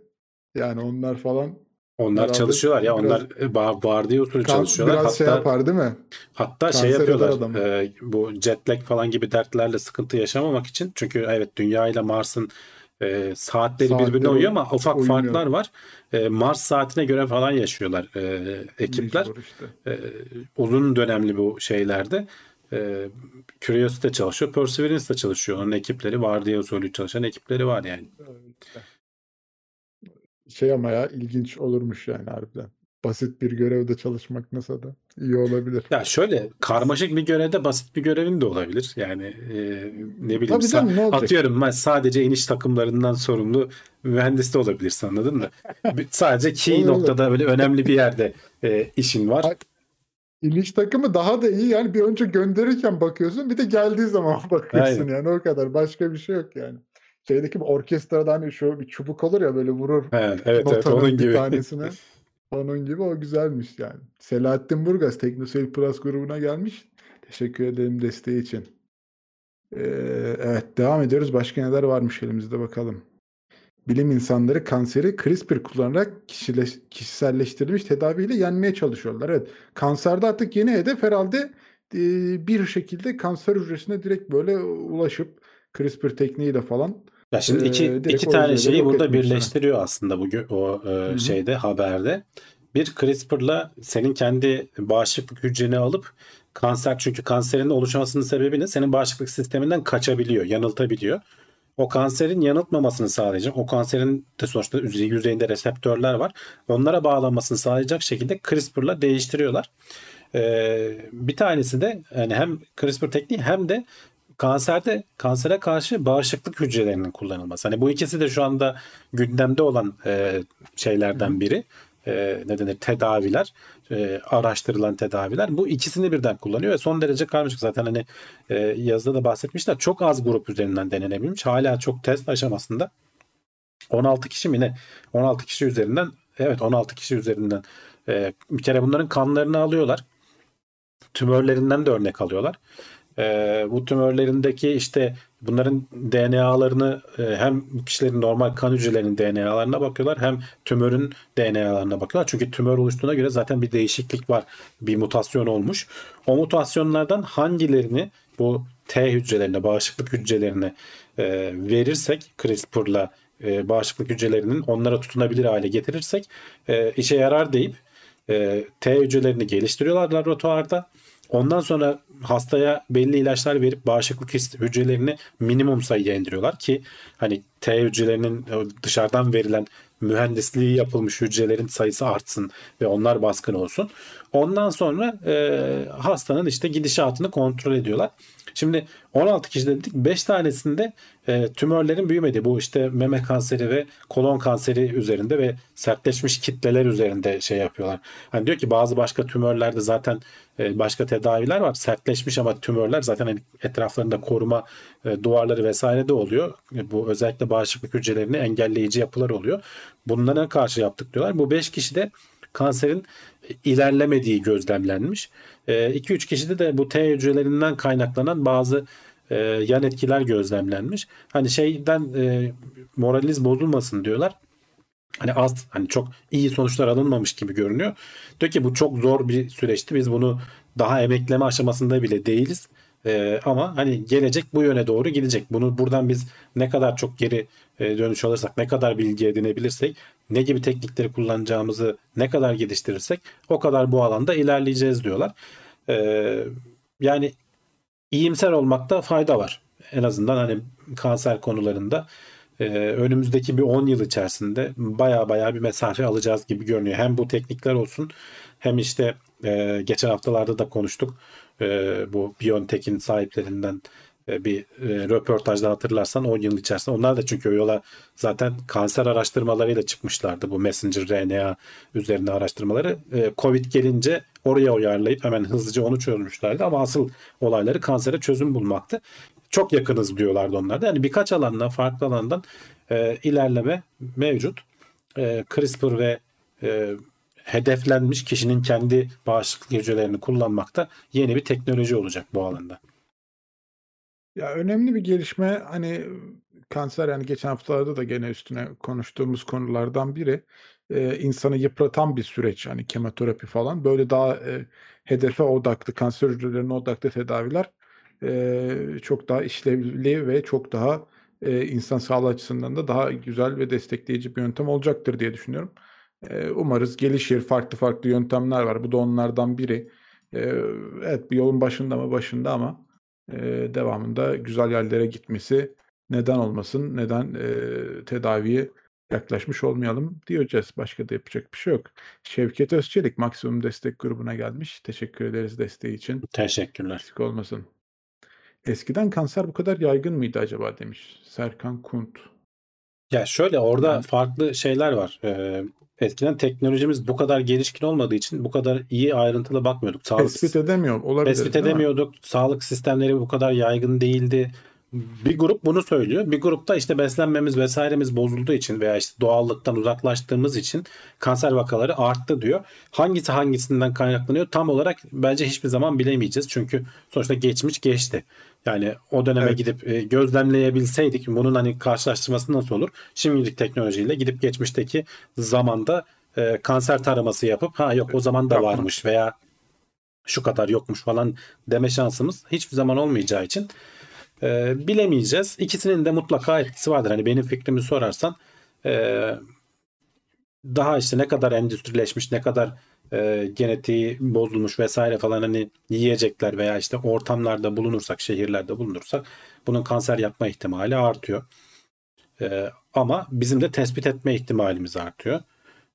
yani onlar falan Onlar Herhalde çalışıyorlar ya. biraz- Onlar e, bar, vardiya usulü kan- çalışıyorlar. biraz Hatta şey yapar değil mi? Hatta şey Kanser eder yapıyorlar. e, bu jet lag falan gibi dertlerle sıkıntı yaşamamak için. Çünkü evet Dünya ile Mars'ın e, saatleri Saatleri birbirine uyuyor ama ufak uymuyor. farklar var. E, Mars saatine göre falan yaşıyorlar e, ekipler. İşte. E, uzun dönemli bu şeylerde. E, Curiosity de çalışıyor. Perseverance de çalışıyor. Onun ekipleri vardiya usulü çalışan ekipleri var yani. Şey ama ya ilginç olurmuş yani harbiden. Basit bir görevde çalışmak NASA'da iyi olabilir. Ya şöyle karmaşık bir görevde basit bir görevin de olabilir. Yani e, ne bileyim Tabii canım, ne atıyorum ben sadece iniş takımlarından sorumlu mühendis de olabilirsin anladın mı? [laughs] Sadece key noktada böyle önemli bir yerde e, işin var. İliş takımı daha da iyi yani bir önce gönderirken bakıyorsun bir de geldiği zaman bakıyorsun Aynen. yani o kadar başka bir şey yok yani. Şeydeki bir orkestrada hani şu bir çubuk olur ya böyle vurur evet evet notanın onun bir gibi. tanesine. [laughs] Onun gibi o güzelmiş yani. Selahattin Burgaz Teknoseyir Plus grubuna gelmiş. Teşekkür ederim desteği için. Ee, evet devam ediyoruz. Başka neler varmış elimizde bakalım. Bilim insanları kanseri CRISPR kullanarak kişileş- kişiselleştirilmiş tedaviyle yenmeye çalışıyorlar. Evet, kanserde artık yeni hedef herhalde e, bir şekilde kanser hücresine direkt böyle ulaşıp CRISPR tekniğiyle falan. Ya şimdi iki, direkt iki tane şeyi burada birleştiriyor aslında bu gö- o e, şeyde haberde. Bir CRISPR'la senin kendi bağışıklık hücreni alıp kanser çünkü kanserin oluşmasının sebebi ne? Senin bağışıklık sisteminden kaçabiliyor, yanıltabiliyor. O kanserin yanıltmamasını sağlayacak. O kanserin de sonuçta yüzey- yüzeyinde reseptörler var. Onlara bağlanmasını sağlayacak şekilde CRISPR'la değiştiriyorlar. Ee, bir tanesi de yani hem CRISPR tekniği hem de kanserde kansere karşı bağışıklık hücrelerinin kullanılması. Hani bu ikisi de şu anda gündemde olan e, şeylerden biri. E, ne denir? Tedaviler, e, araştırılan tedaviler. Bu ikisini birden kullanıyor ve son derece karmaşık. Zaten hani e, yazıda da bahsetmişler. Çok az grup üzerinden denenebilmiş. Hala çok test aşamasında. 16 kişi mi ne? 16 kişi üzerinden evet 16 kişi üzerinden e, bir kere bunların kanlarını alıyorlar. Tümörlerinden de örnek alıyorlar. E, bu tümörlerindeki işte bunların DNA'larını e, hem kişilerin normal kan hücrelerinin DNA'larına bakıyorlar hem tümörün DNA'larına bakıyorlar. Çünkü tümör oluştuğuna göre zaten bir değişiklik var. Bir mutasyon olmuş. O mutasyonlardan hangilerini bu T hücrelerine, bağışıklık hücrelerine e, verirsek CRISPR'la e, bağışıklık hücrelerinin onlara tutunabilir hale getirirsek işe yarar deyip T hücrelerini geliştiriyorlar laboratuvarda. Ondan sonra hastaya belli ilaçlar verip bağışıklık hücrelerini minimum sayıya indiriyorlar ki hani T hücrelerinin e, dışarıdan verilen mühendisliği yapılmış hücrelerin sayısı artsın ve onlar baskın olsun. Ondan sonra e, hastanın işte gidişatını kontrol ediyorlar. Şimdi 16 kişi dedik 5 tanesinde e, tümörlerin büyümedi. Bu işte meme kanseri ve kolon kanseri üzerinde ve sertleşmiş kitleler üzerinde şey yapıyorlar. Hani diyor ki bazı başka tümörlerde zaten e, başka tedaviler var. Sertleşmiş ama tümörler zaten hani etraflarında koruma e, duvarları vesaire de oluyor. E, bu özellikle bağışıklık hücrelerini engelleyici yapılar oluyor. Bunlara karşı yaptık diyorlar. Bu 5 kişi de kanserin ilerlemediği gözlemlenmiş. 2-3 kişide de bu T hücrelerinden kaynaklanan bazı e, yan etkiler gözlemlenmiş. Hani şeyden e, moraliniz bozulmasın diyorlar. hani az hani çok iyi sonuçlar alınmamış gibi görünüyor. Diyor ki bu çok zor bir süreçti. Biz bunu daha emekleme aşamasında bile değiliz. Ee, ama hani gelecek bu yöne doğru gidecek. Bunu buradan biz ne kadar çok geri e, dönüş alırsak, ne kadar bilgi edinebilirsek, ne gibi teknikleri kullanacağımızı ne kadar geliştirirsek o kadar bu alanda ilerleyeceğiz diyorlar. Ee, yani iyimser olmakta fayda var. En azından hani kanser konularında e, önümüzdeki bir 10 yıl içerisinde baya baya bir mesafe alacağız gibi görünüyor. Hem bu teknikler olsun hem işte e, geçen haftalarda da konuştuk. E, bu Biontech'in sahiplerinden e, bir e, röportajda hatırlarsan 10 yıl içerisinde. Onlar da çünkü o yola zaten kanser araştırmalarıyla çıkmışlardı. Bu messenger RNA üzerine araştırmaları. E, Covid gelince oraya uyarlayıp hemen hızlıca onu çözmüşlerdi. Ama asıl olayları kansere çözüm bulmaktı. Çok yakınız diyorlardı onlar da. Yani birkaç alandan, farklı alandan e, ilerleme mevcut. E, CRISPR ve e, hedeflenmiş kişinin kendi bağışıklık hücrelerini kullanmakta yeni bir teknoloji olacak bu alanda. Ya önemli bir gelişme hani kanser yani geçen haftalarda da gene üstüne konuştuğumuz konulardan biri e, insanı yıpratan bir süreç hani kemoterapi falan böyle daha e, hedefe odaklı kanser hücrelerine odaklı tedaviler e, çok daha işlevli ve çok daha e, insan sağlığı açısından da daha güzel ve destekleyici bir yöntem olacaktır diye düşünüyorum. E, umarız gelişir farklı farklı yöntemler var bu da onlardan biri. E, evet bir yolun başında mı başında ama Eee, devamında güzel yerlere gitmesi neden olmasın, neden, tedaviye yaklaşmış olmayalım diyeceğiz. Başka da yapacak bir şey yok. Şevket Özçelik Maksimum Destek grubuna gelmiş. Teşekkür ederiz desteği için. Teşekkürler. Eksik olmasın. Eskiden kanser bu kadar yaygın mıydı acaba demiş Serkan Kunt. Ya şöyle orada Yani farklı şeyler var. Eee, eskiden teknolojimiz bu kadar gelişkin olmadığı için bu kadar iyi ayrıntılı bakmıyorduk. Sağlık Tespit edemiyor olabilir tespit mi? edemiyorduk. Sağlık sistemleri bu kadar yaygın değildi. Bir grup bunu söylüyor. Bir grupta işte beslenmemiz vesairemiz bozulduğu için veya işte doğallıktan uzaklaştığımız için kanser vakaları arttı diyor. Hangisi hangisinden kaynaklanıyor tam olarak bence hiçbir zaman bilemeyeceğiz. Çünkü sonuçta geçmiş geçti. Yani o döneme Evet. gidip e, gözlemleyebilseydik bunun hani karşılaştırması nasıl olur? Şimdilik teknolojiyle gidip geçmişteki zamanda e, kanser taraması yapıp ha yok o zaman da varmış veya şu kadar yokmuş falan deme şansımız hiçbir zaman olmayacağı için e, bilemeyeceğiz. İkisinin de mutlaka etkisi vardır. Hani benim fikrimi sorarsan e, daha işte ne kadar endüstrileşmiş, ne kadar e, genetiği bozulmuş vesaire falan hani yiyecekler veya işte ortamlarda bulunursak, şehirlerde bulunursak bunun kanser yapma ihtimali artıyor. E, ama bizim de tespit etme ihtimalimiz artıyor.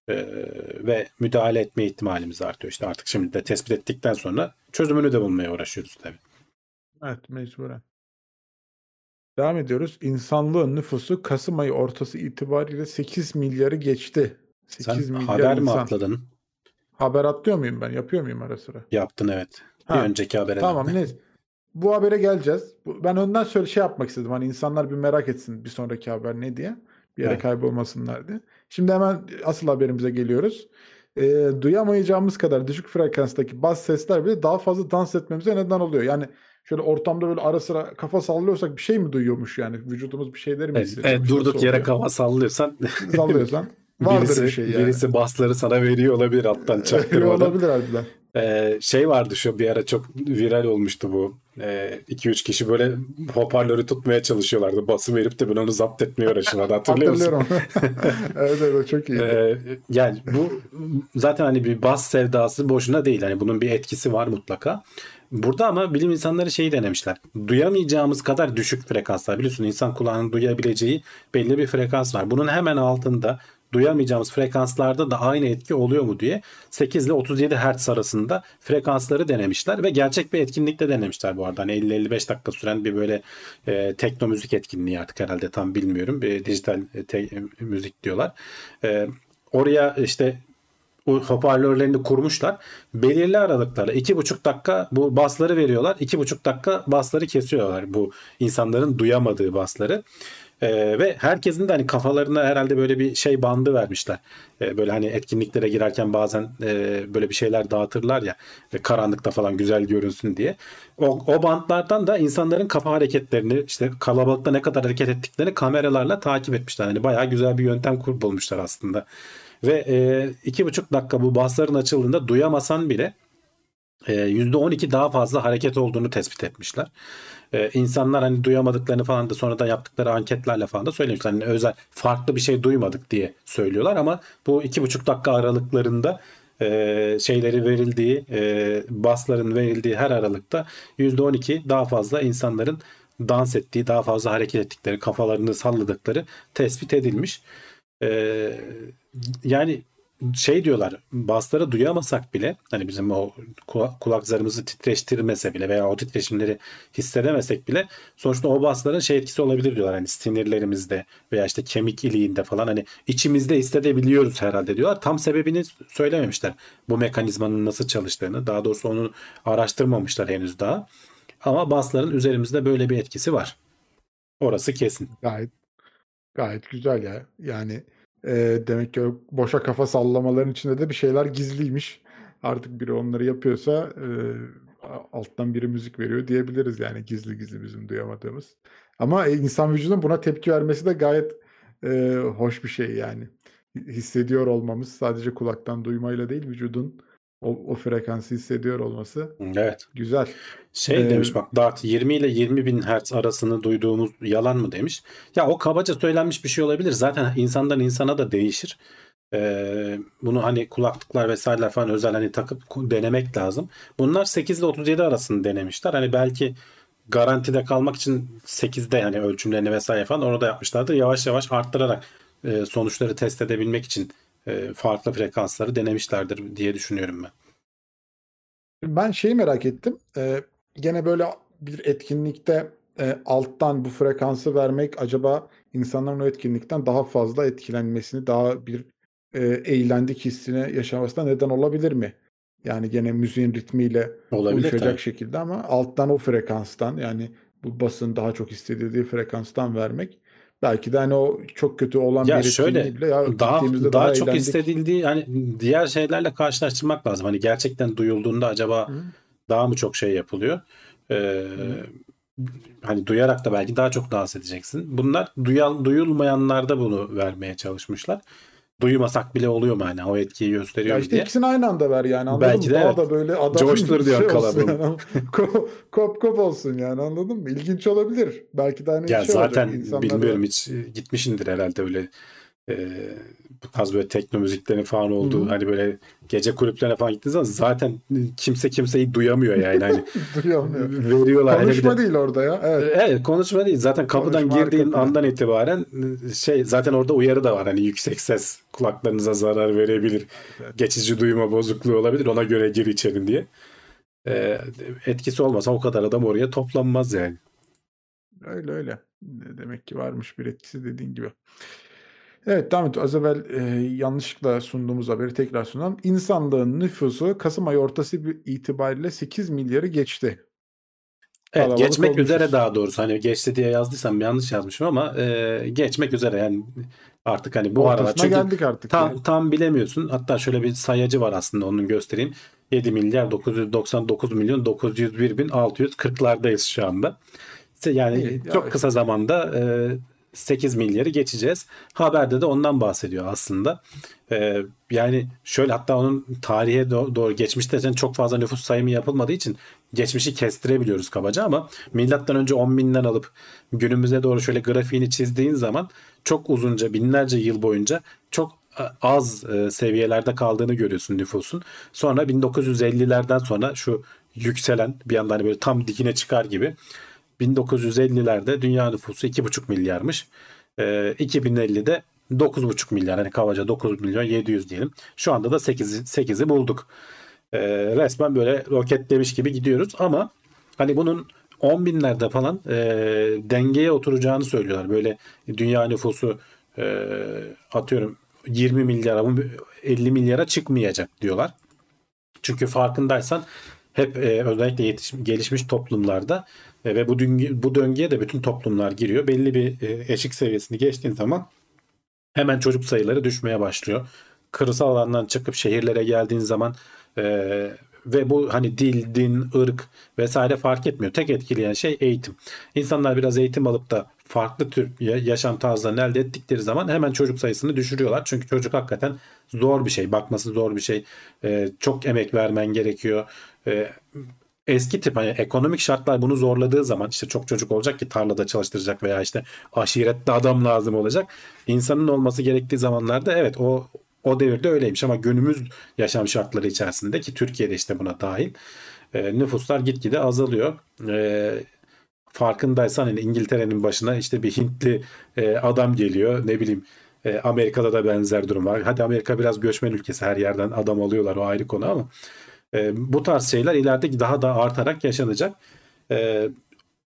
E, ve müdahale etme ihtimalimiz artıyor. İşte artık şimdi de tespit ettikten sonra çözümünü de bulmaya uğraşıyoruz tabii. Evet mecburen. Devam ediyoruz. İnsanlığın nüfusu Kasım ayı ortası itibariyle 8 milyarı geçti. 8 Sen milyar haber mi insan. atladın? Haber atlıyor muyum ben? Yapıyor muyum ara sıra? Yaptın evet. Bir Ha, önceki habere. Tamam neyse. Bu habere geleceğiz. Ben önden şöyle şey yapmak istedim. Hani insanlar bir merak etsin bir sonraki haber ne diye. Bir yere Evet. kaybolmasınlar diye. Şimdi hemen asıl haberimize geliyoruz. Ee, duyamayacağımız kadar düşük frekanstaki bas sesler bile daha fazla dans etmemize neden oluyor. Yani şöyle ortamda böyle ara sıra kafa sallıyorsak bir şey mi duyuyormuş yani? Vücudumuz bir şeyleri mi Evet, hissediyormuş? evet, durduk Nasıl yere kafa sallıyorsan [laughs] Sallıyorsan vardır birisi, bir şey yani. birisi basları sana veriyor olabilir alttan çaktırmadan. olabilir harbiden. Ee, şey vardı şu bir ara çok viral olmuştu bu. 2-3 kişi böyle hoparlörü tutmaya çalışıyorlardı. Bası verip de böyle onu zapt etmeye uğraşıyorlardı. Hatırlıyor musun? Hatırlıyorum. [laughs] [laughs] evet evet çok iyi. Ee, yani bu zaten hani bir bas sevdası boşuna değil. Hani bunun bir etkisi var mutlaka. Burada ama bilim insanları şeyi denemişler. Duyamayacağımız kadar düşük frekanslar. Biliyorsun insan kulağının duyabileceği belli bir frekans var. Bunun hemen altında duyamayacağımız frekanslarda da aynı etki oluyor mu diye 8 ile 37 Hz arasında frekansları denemişler ve gerçek bir etkinlikte denemişler bu arada. Hani 50-55 dakika süren bir böyle e, tekno müzik etkinliği artık herhalde tam bilmiyorum. Bir dijital e, te- müzik diyorlar. E, oraya işte bu hoparlörlerini kurmuşlar. Belirli aralıklarla iki buçuk dakika bu basları veriyorlar. iki buçuk dakika basları kesiyorlar. Bu insanların duyamadığı basları. Ee, ve herkesin de hani kafalarına herhalde böyle bir şey bandı vermişler. Ee, böyle hani etkinliklere girerken bazen e, böyle bir şeyler dağıtırlar ya e, karanlıkta falan güzel görünsün diye. O, o bantlardan da insanların kafa hareketlerini işte kalabalıkta ne kadar hareket ettiklerini kameralarla takip etmişler. Hani bayağı güzel bir yöntem bulmuşlar aslında. Ve e, iki buçuk dakika bu basların açıldığında duyamasan bile e, %12 daha fazla hareket olduğunu tespit etmişler. Ee, insanlar hani duyamadıklarını falan da sonradan yaptıkları anketlerle falan da söylemişler. Hani özel farklı bir şey duymadık diye söylüyorlar ama bu iki buçuk dakika aralıklarında e, şeyleri verildiği e, basların verildiği her aralıkta %12 daha fazla insanların dans ettiği daha fazla hareket ettikleri kafalarını salladıkları tespit edilmiş. E, yani şey diyorlar basları duyamasak bile hani bizim o kulak zarımızı titreştirmese bile veya o titreşimleri hissedemesek bile sonuçta o basların şey etkisi olabilir diyorlar hani sinirlerimizde veya işte kemik iliğinde falan hani içimizde hissedebiliyoruz herhalde diyorlar. Tam sebebini söylememişler bu mekanizmanın nasıl çalıştığını daha doğrusu onu araştırmamışlar henüz daha. Ama basların üzerimizde böyle bir etkisi var. Orası kesin. Gayet gayet güzel ya. Yani Eee, demek ki boşa kafa sallamaların içinde de bir şeyler gizliymiş. Artık biri onları yapıyorsa, eee, alttan biri müzik veriyor diyebiliriz yani gizli gizli bizim duyamadığımız. Ama, eee, insan vücudunun buna tepki vermesi de gayet, eee, hoş bir şey yani. hissediyor olmamız sadece kulaktan duymayla değil vücudun o, o frekansı hissediyor olması Evet. güzel. Şey ee, demiş bak Dart 20 ile 20 bin hertz arasını duyduğumuz yalan mı demiş. Ya o kabaca söylenmiş bir şey olabilir. Zaten insandan insana da değişir. Ee, bunu hani kulaklıklar vesaireler falan özel hani takıp denemek lazım. Bunlar 8 ile 37 arasını denemişler. Hani belki garantide kalmak için 8'de yani ölçümlerini vesaire falan orada yapmışlardır. Yavaş yavaş arttırarak e, sonuçları test edebilmek için e, farklı frekansları denemişlerdir diye düşünüyorum ben. Ben şeyi merak ettim. Ee, gene böyle bir etkinlikte e, alttan bu frekansı vermek acaba insanların o etkinlikten daha fazla etkilenmesini, daha bir e, eğlendik hissine yaşamasına neden olabilir mi? Yani gene müziğin ritmiyle olabilir, uyuşacak tabii. şekilde ama alttan o frekanstan yani bu basın daha çok istediği frekanstan vermek Belki de hani o çok kötü olan ya bir şöyle, bile ya daha, daha, daha çok eğlendik. istedildiği hani diğer şeylerle karşılaştırmak lazım. Hani gerçekten duyulduğunda acaba Hı. daha mı çok şey yapılıyor? Ee, hani duyarak da belki daha çok dans edeceksin. Bunlar duyal, duyulmayanlarda bunu vermeye çalışmışlar duymasak bile oluyor mu hani o etkiyi gösteriyor ya işte diye. ikisini aynı anda ver yani anladın Belki mı? De Daha da böyle adam coştur diyor şey kalabalık. Yani. [laughs] kop, kop olsun yani anladın mı? İlginç olabilir. Belki de hani ya şey zaten olacak, insanlara... bilmiyorum hiç gitmişindir herhalde öyle e, bu tarz böyle tekno müziklerin falan olduğu hani böyle gece kulüplerine falan gittiğiniz zaman zaten kimse kimseyi duyamıyor yani. Hani [laughs] duyamıyor. Veriyorlar. Konuşma de, değil orada ya. Evet. evet konuşma değil. Zaten kapıdan konuşma girdiğin andan itibaren şey zaten orada uyarı da var. Hani yüksek ses kulaklarınıza zarar verebilir. Evet. Geçici duyma bozukluğu olabilir. Ona göre gir içerin diye. Ee, etkisi olmasa o kadar adam oraya toplanmaz yani. Öyle öyle. Demek ki varmış bir etkisi dediğin gibi. Evet, ediyoruz. Az evvel, eee, yanlışlıkla sunduğumuz haberi tekrar sunalım. İnsanlığın nüfusu kasım ayı ortası itibariyle 8 milyarı geçti. Evet, Kalabalık geçmek olmuşuz. üzere daha doğrusu. Hani geçti diye yazdıysam yanlış yazmışım ama eee, geçmek üzere yani artık hani bu arada çünkü geldik artık tam yani. tam bilemiyorsun. Hatta şöyle bir sayacı var aslında onu göstereyim. 7 milyar 999 milyon 901 bin 640'lardayız şu anda. Yani İyi, çok ya kısa zamanda eee 8 milyarı geçeceğiz. Haberde de ondan bahsediyor aslında. Ee, yani şöyle hatta onun tarihe doğru geçmişte çok fazla nüfus sayımı yapılmadığı için geçmişi kestirebiliyoruz kabaca ama milattan önce 10 binden alıp günümüze doğru şöyle grafiğini çizdiğin zaman çok uzunca binlerce yıl boyunca çok e, az e, seviyelerde kaldığını görüyorsun nüfusun. Sonra 1950'lerden sonra şu yükselen bir anda hani böyle tam dikine çıkar gibi 1950'lerde dünya nüfusu 2,5 milyarmış. E, 2050'de 9,5 milyar hani kabaca 9 milyon 700 diyelim. Şu anda da 8, 8'i bulduk. E, resmen böyle roketlemiş gibi gidiyoruz ama hani bunun 10 binlerde falan e, dengeye oturacağını söylüyorlar. Böyle dünya nüfusu e, atıyorum 20 milyara 50 milyara çıkmayacak diyorlar. Çünkü farkındaysan hep e, özellikle yetiş, gelişmiş toplumlarda e, ve bu döngü, bu döngüye de bütün toplumlar giriyor. Belli bir e, eşik seviyesini geçtiğin zaman hemen çocuk sayıları düşmeye başlıyor. Kırsal alandan çıkıp şehirlere geldiğin zaman e, ve bu hani dil, din, ırk vesaire fark etmiyor. Tek etkileyen şey eğitim. İnsanlar biraz eğitim alıp da farklı tür yaşam tarzlarını elde ettikleri zaman hemen çocuk sayısını düşürüyorlar. Çünkü çocuk hakikaten zor bir şey. Bakması zor bir şey. E, çok emek vermen gerekiyor. E, eski tip hani ekonomik şartlar bunu zorladığı zaman işte çok çocuk olacak ki tarlada çalıştıracak veya işte aşirette adam lazım olacak. İnsanın olması gerektiği zamanlarda evet o o devirde öyleymiş ama günümüz yaşam şartları içerisinde ki Türkiye'de işte buna dahil e, nüfuslar gitgide azalıyor. E, farkındaysan hani İngiltere'nin başına işte bir Hintli e, adam geliyor ne bileyim e, Amerika'da da benzer durum var. Hadi Amerika biraz göçmen ülkesi her yerden adam alıyorlar o ayrı konu ama e, bu tarz şeyler ileride daha da artarak yaşanacak. E,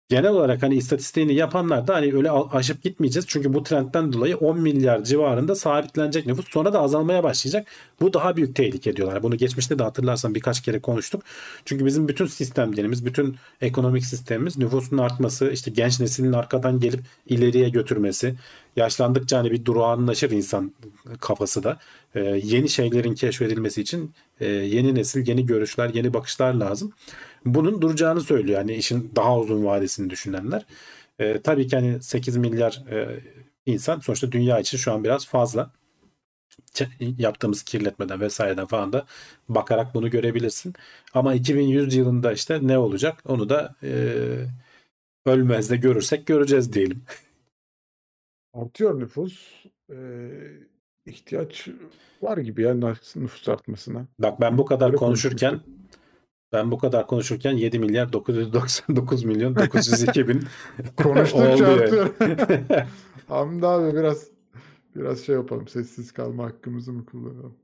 genel olarak hani istatistiğini yapanlar da hani öyle aşıp gitmeyeceğiz. Çünkü bu trendten dolayı 10 milyar civarında sabitlenecek nüfus sonra da azalmaya başlayacak. Bu daha büyük tehlike diyorlar. Bunu geçmişte de hatırlarsan birkaç kere konuştuk. Çünkü bizim bütün sistemlerimiz, bütün ekonomik sistemimiz nüfusun artması, işte genç neslin arkadan gelip ileriye götürmesi, yaşlandıkça hani bir durağanlaşır insan kafası da. Ee, yeni şeylerin keşfedilmesi için e, yeni nesil, yeni görüşler, yeni bakışlar lazım bunun duracağını söylüyor. Yani işin daha uzun vadesini düşünenler. E, tabii ki hani 8 milyar e, insan sonuçta dünya için şu an biraz fazla. Yaptığımız kirletmeden vesaireden falan da bakarak bunu görebilirsin. Ama 2100 yılında işte ne olacak onu da e, ölmez de görürsek göreceğiz diyelim. [laughs] Artıyor nüfus. Ee, ihtiyaç var gibi yani nüfus artmasına. Bak ben bu kadar Böyle konuşurken ben bu kadar konuşurken 7 milyar 999 [laughs] milyon 902 bin [laughs] Konuştukça artıyor. [laughs] Hamdi abi biraz biraz şey yapalım. Sessiz kalma hakkımızı mı kullanalım?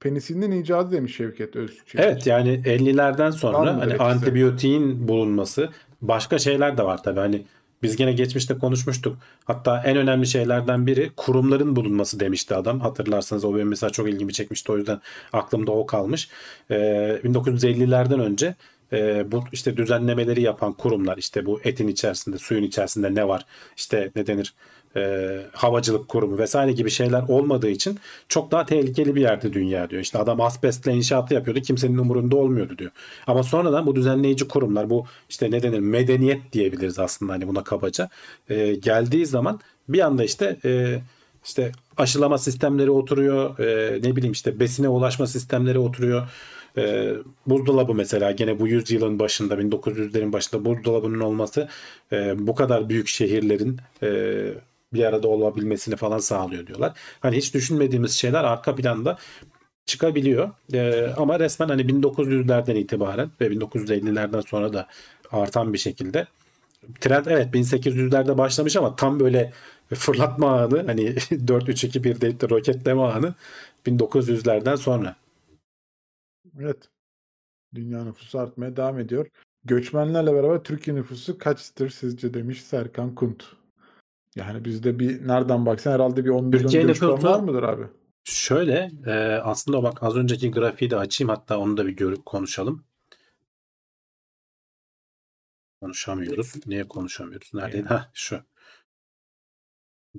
Penisilinin icadı demiş Şevket Özçelik. Evet yani 50'lerden sonra hani antibiyotiğin bulunması başka şeyler de var tabii. Hani biz gene geçmişte konuşmuştuk. Hatta en önemli şeylerden biri kurumların bulunması demişti adam. Hatırlarsanız o benim mesela çok ilgimi çekmişti. O yüzden aklımda o kalmış. Ee, 1950'lerden önce e, bu işte düzenlemeleri yapan kurumlar işte bu etin içerisinde suyun içerisinde ne var işte ne denir e, havacılık kurumu vesaire gibi şeyler olmadığı için çok daha tehlikeli bir yerde dünya diyor. İşte adam asbestle inşaatı yapıyordu kimsenin umurunda olmuyordu diyor. Ama sonradan bu düzenleyici kurumlar bu işte ne denir medeniyet diyebiliriz aslında hani buna kabaca e, geldiği zaman bir anda işte e, işte aşılama sistemleri oturuyor e, ne bileyim işte besine ulaşma sistemleri oturuyor. E, buzdolabı mesela gene bu yüzyılın başında 1900'lerin başında buzdolabının olması e, bu kadar büyük şehirlerin e, bir arada olabilmesini falan sağlıyor diyorlar. Hani hiç düşünmediğimiz şeyler arka planda çıkabiliyor. Ee, ama resmen hani 1900'lerden itibaren ve 1950'lerden sonra da artan bir şekilde trend evet 1800'lerde başlamış ama tam böyle fırlatma anı hani [laughs] 4-3-2-1 deyip de roketleme anı 1900'lerden sonra. Evet. Dünya nüfusu artmaya devam ediyor. Göçmenlerle beraber Türkiye nüfusu kaçtır sizce demiş Serkan Kunt. Yani bizde bir nereden baksan herhalde bir 10 milyon Türkiye göçmen var mıdır abi? Şöyle e, aslında bak az önceki grafiği de açayım hatta onu da bir görüp konuşalım. Konuşamıyoruz. Niye konuşamıyoruz? Nerede? Yani. Ha şu.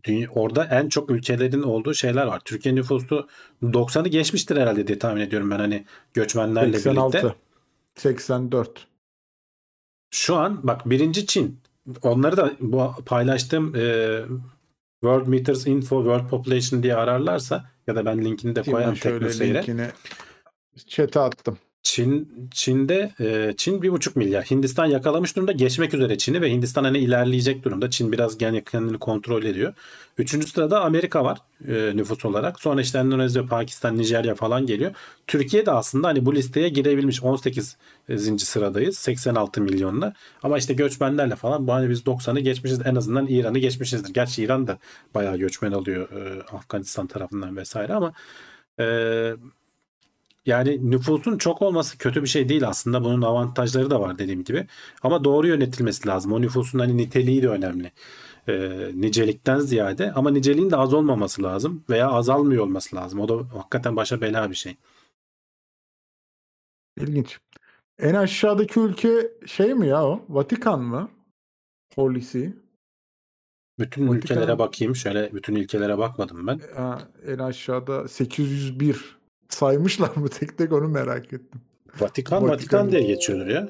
Dünya, orada en çok ülkelerin olduğu şeyler var. Türkiye nüfusu 90'ı geçmiştir herhalde diye tahmin ediyorum ben hani göçmenlerle 86. birlikte. 84. Şu an bak birinci Çin onları da bu paylaştığım e, World Meters Info World Population diye ararlarsa ya da ben linkini de koyarım TeknoSeyir'e. Linkini chat'e attım. Çin Çin'de e, Çin bir buçuk milyar. Hindistan yakalamış durumda geçmek üzere Çin'i ve Hindistan hani ilerleyecek durumda. Çin biraz yani kendini kontrol ediyor. Üçüncü sırada Amerika var e, nüfus olarak. Sonra işte Endonezya, Pakistan, Nijerya falan geliyor. Türkiye de aslında hani bu listeye girebilmiş. 18. sıradayız. 86 milyonla. Ama işte göçmenlerle falan bu hani biz 90'ı geçmişiz. En azından İran'ı geçmişizdir. Gerçi İran da bayağı göçmen alıyor e, Afganistan tarafından vesaire ama e, yani nüfusun çok olması kötü bir şey değil aslında. Bunun avantajları da var dediğim gibi. Ama doğru yönetilmesi lazım. O nüfusun hani niteliği de önemli. e, nicelikten ziyade ama niceliğin de az olmaması lazım veya azalmıyor olması lazım. O da hakikaten başa bela bir şey. İlginç. En aşağıdaki ülke şey mi ya o? Vatikan mı? Holy See. Bütün Vatikan- ülkelere bakayım. Şöyle bütün ülkelere bakmadım ben. Ha, en aşağıda 801. Saymışlar mı [laughs] tek tek onu merak ettim. Vatikan Vatikan. Vatikan diye geçiyordur ya.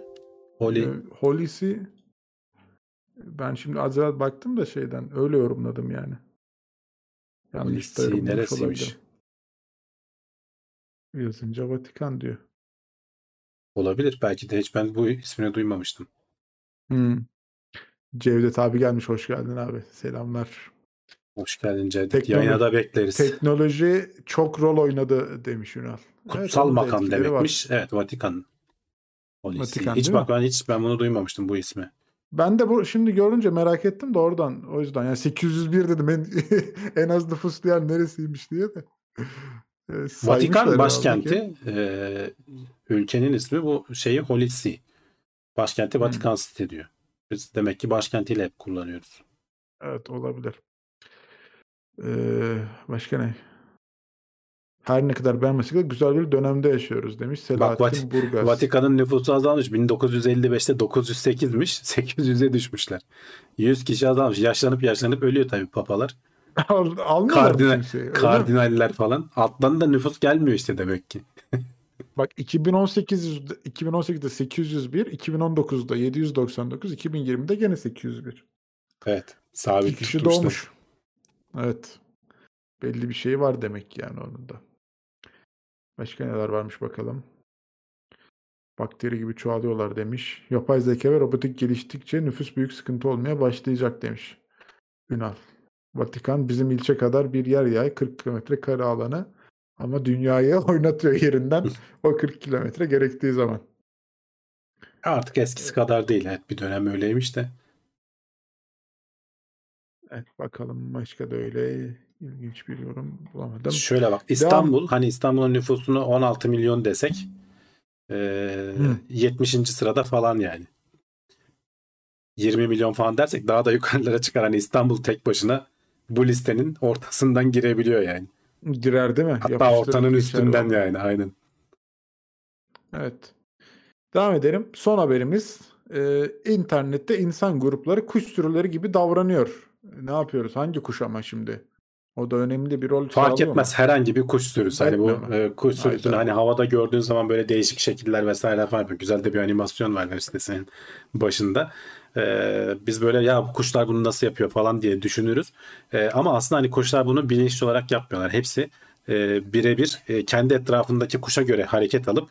Holy Holy See. Ben şimdi az evvel baktım da şeyden öyle yorumladım yani. Yanlış yorumlamış neresiymiş? olabilirim. Yazınca Vatikan diyor. Olabilir. Belki de hiç ben bu ismini duymamıştım. Hmm. Cevdet abi gelmiş. Hoş geldin abi. Selamlar. Hoş geldin Cevdet. Teknoloji- Yayına da bekleriz. Teknoloji çok rol oynadı demiş Ünal. Evet, Kutsal da makam etkileri var. demekmiş. Evet Vatikan. Vatikan, Hiç bak mi? ben hiç ben bunu duymamıştım bu ismi. Ben de bu şimdi görünce merak ettim de oradan. O yüzden yani 801 dedim en, [laughs] en az nüfuslu yer neresiymiş diye de. Ee, Vatikan başkenti e, ülkenin ismi bu şeyi Holy See. Başkenti Hmm. Vatikan City diyor. Biz demek ki başkentiyle hep kullanıyoruz. Evet olabilir. Ee, başka ne? Her ne kadar beğenmesek de güzel bir dönemde yaşıyoruz demiş Selahattin Vati- Burgaz. Vatikan'ın nüfusu azalmış. 1955'te 908'miş. 800'e düşmüşler. 100 kişi azalmış. Yaşlanıp yaşlanıp ölüyor tabii papalar. [laughs] Al, almıyorlar mı Kardinal- kimseyi? Öyle mi? Kardinaller falan. Alttan da nüfus gelmiyor işte demek ki. [laughs] Bak 2018 2018'de 801, 2019'da 799, 2020'de gene 801. Evet. Sabit İki kişi tutmuşlar. doğmuş. Evet. Belli bir şey var demek ki yani onun da. Başka neler varmış bakalım. Bakteri gibi çoğalıyorlar demiş. Yapay zeka ve robotik geliştikçe nüfus büyük sıkıntı olmaya başlayacak demiş. Ünal. Vatikan bizim ilçe kadar bir yer yay 40 kilometre kare alanı ama dünyayı [laughs] oynatıyor yerinden o 40 kilometre gerektiği zaman. Artık eskisi kadar değil. Evet, bir dönem öyleymiş de. Evet bakalım başka da öyle ilginç bir yorum bulamadım. Şöyle bak İstanbul hani İstanbul'un nüfusunu 16 milyon desek e, Hı. 70. sırada falan yani. 20 milyon falan dersek daha da yukarılara çıkar. Hani İstanbul tek başına bu listenin ortasından girebiliyor yani. Girer değil mi? Hatta ortanın üstünden o. yani aynen. Evet. Devam edelim. Son haberimiz. Ee, internette insan grupları kuş sürüleri gibi davranıyor. Ne yapıyoruz? Hangi kuş ama şimdi? O da önemli bir rol Fark sağlıyor mu? etmez herhangi bir kuş sürüsü. Hani bu e, kuş sürüsünü hani havada gördüğün zaman böyle değişik şekiller vesaire falan yapıyor. Güzel de bir animasyon var web sitesinin başında. E, biz böyle ya kuşlar bunu nasıl yapıyor falan diye düşünürüz. E, ama aslında hani kuşlar bunu bilinçli olarak yapmıyorlar. Hepsi e, birebir e, kendi etrafındaki kuşa göre hareket alıp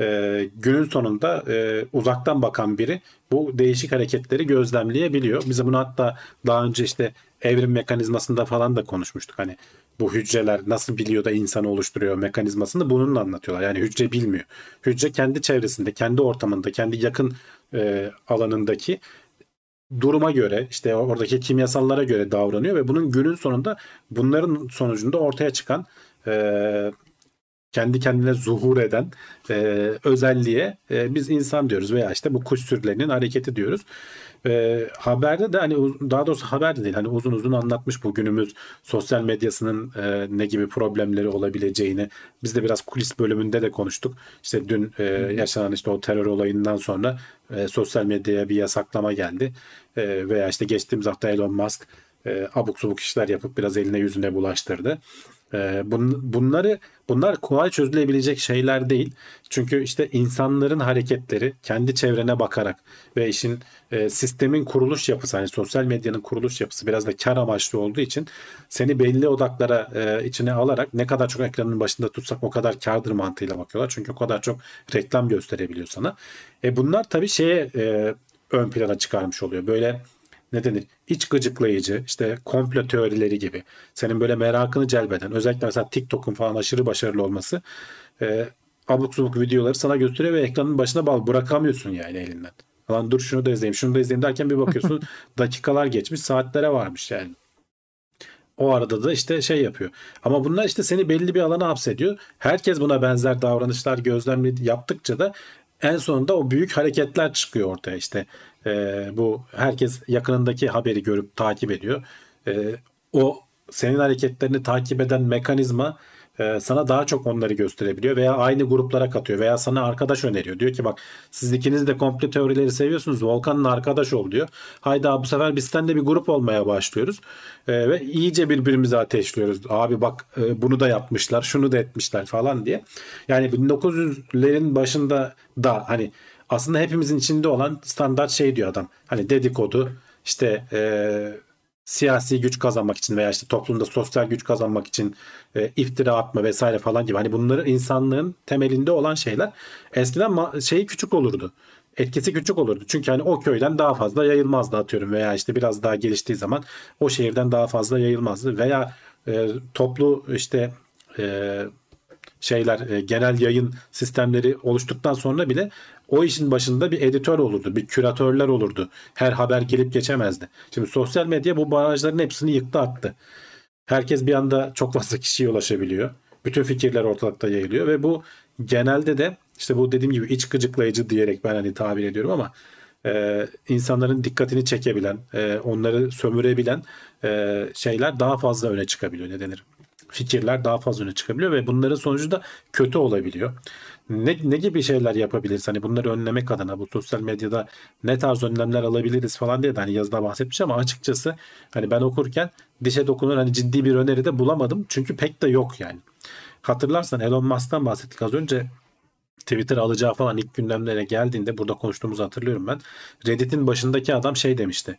e, günün sonunda e, uzaktan bakan biri bu değişik hareketleri gözlemleyebiliyor. Bize bunu hatta daha önce işte evrim mekanizmasında falan da konuşmuştuk. Hani bu hücreler nasıl biliyor da insanı oluşturuyor mekanizmasını bununla anlatıyorlar. Yani hücre bilmiyor. Hücre kendi çevresinde, kendi ortamında, kendi yakın e, alanındaki duruma göre işte oradaki kimyasallara göre davranıyor ve bunun günün sonunda bunların sonucunda ortaya çıkan e, kendi kendine zuhur eden e, özelliğe e, biz insan diyoruz veya işte bu kuş sürülerinin hareketi diyoruz. E, haberde de hani daha doğrusu haberde değil hani uzun uzun anlatmış bu günümüz sosyal medyasının e, ne gibi problemleri olabileceğini biz de biraz kulis bölümünde de konuştuk. İşte dün e, yaşanan işte o terör olayından sonra e, sosyal medyaya bir yasaklama geldi. E, veya işte geçtiğimiz hafta Elon Musk e, abuk subuk işler yapıp biraz eline yüzüne bulaştırdı. E, bun- bunları bunlar kolay çözülebilecek şeyler değil. Çünkü işte insanların hareketleri kendi çevrene bakarak ve işin e, sistemin kuruluş yapısı hani sosyal medyanın kuruluş yapısı biraz da kar amaçlı olduğu için seni belli odaklara e, içine alarak ne kadar çok ekranın başında tutsak o kadar kardır mantığıyla bakıyorlar. Çünkü o kadar çok reklam gösterebiliyor sana. E bunlar tabii şeye e, ön plana çıkarmış oluyor. Böyle ne denir? İç gıcıklayıcı, işte komplo teorileri gibi. Senin böyle merakını celbeden, özellikle mesela TikTok'un falan aşırı başarılı olması e, abuk subuk videoları sana gösteriyor ve ekranın başına bal bırakamıyorsun yani elinden. Lan dur şunu da izleyeyim, şunu da izleyeyim derken bir bakıyorsun [laughs] dakikalar geçmiş, saatlere varmış yani. O arada da işte şey yapıyor. Ama bunlar işte seni belli bir alana hapsediyor. Herkes buna benzer davranışlar gözlemledi yaptıkça da en sonunda o büyük hareketler çıkıyor ortaya işte. Ee, bu herkes yakınındaki haberi görüp takip ediyor. Ee, o senin hareketlerini takip eden mekanizma e, sana daha çok onları gösterebiliyor veya aynı gruplara katıyor veya sana arkadaş öneriyor. Diyor ki bak siz ikiniz de komple teorileri seviyorsunuz. Volkan'la arkadaş ol diyor. Hayda bu sefer biz de bir grup olmaya başlıyoruz. E, ve iyice birbirimizi ateşliyoruz. Abi bak e, bunu da yapmışlar, şunu da etmişler falan diye. Yani 1900'lerin başında da hani aslında hepimizin içinde olan standart şey diyor adam. Hani dedikodu işte eee siyasi güç kazanmak için veya işte toplumda sosyal güç kazanmak için e, iftira atma vesaire falan gibi hani bunları insanlığın temelinde olan şeyler eskiden şeyi küçük olurdu. Etkisi küçük olurdu. Çünkü hani o köyden daha fazla yayılmazdı atıyorum veya işte biraz daha geliştiği zaman o şehirden daha fazla yayılmazdı veya e, toplu işte e, şeyler e, genel yayın sistemleri oluştuktan sonra bile o işin başında bir editör olurdu, bir küratörler olurdu. Her haber gelip geçemezdi. Şimdi sosyal medya bu barajların hepsini yıktı attı. Herkes bir anda çok fazla kişiye ulaşabiliyor. Bütün fikirler ortalıkta yayılıyor ve bu genelde de işte bu dediğim gibi iç gıcıklayıcı diyerek ben hani tabir ediyorum ama e, insanların dikkatini çekebilen, e, onları sömürebilen e, şeyler daha fazla öne çıkabiliyor. Ne denir? Fikirler daha fazla öne çıkabiliyor ve bunların sonucu da kötü olabiliyor. Ne, ne gibi şeyler yapabiliriz? Hani bunları önlemek adına bu sosyal medyada ne tarz önlemler alabiliriz falan diye de hani yazıda bahsetmiş ama açıkçası hani ben okurken dişe dokunur hani ciddi bir öneri de bulamadım. Çünkü pek de yok yani. Hatırlarsan Elon Musk'tan bahsettik az önce. Twitter alacağı falan ilk gündemlere geldiğinde burada konuştuğumuzu hatırlıyorum ben. Reddit'in başındaki adam şey demişti.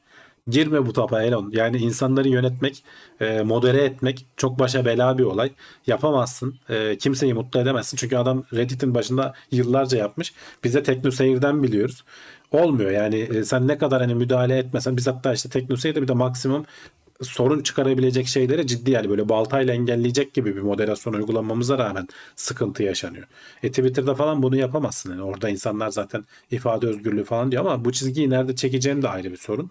Girme bu topa Elon. Yani insanları yönetmek, e, modere etmek çok başa bela bir olay. Yapamazsın. E, kimseyi mutlu edemezsin. Çünkü adam Reddit'in başında yıllarca yapmış. Biz de TeknoSeyir'den biliyoruz. Olmuyor yani e, sen ne kadar hani müdahale etmesen biz hatta işte TeknoSeyir'de bir de maksimum sorun çıkarabilecek şeyleri ciddi yani böyle baltayla engelleyecek gibi bir moderasyon uygulamamıza rağmen sıkıntı yaşanıyor. E Twitter'da falan bunu yapamazsın. Yani orada insanlar zaten ifade özgürlüğü falan diyor ama bu çizgiyi nerede çekeceğim de ayrı bir sorun.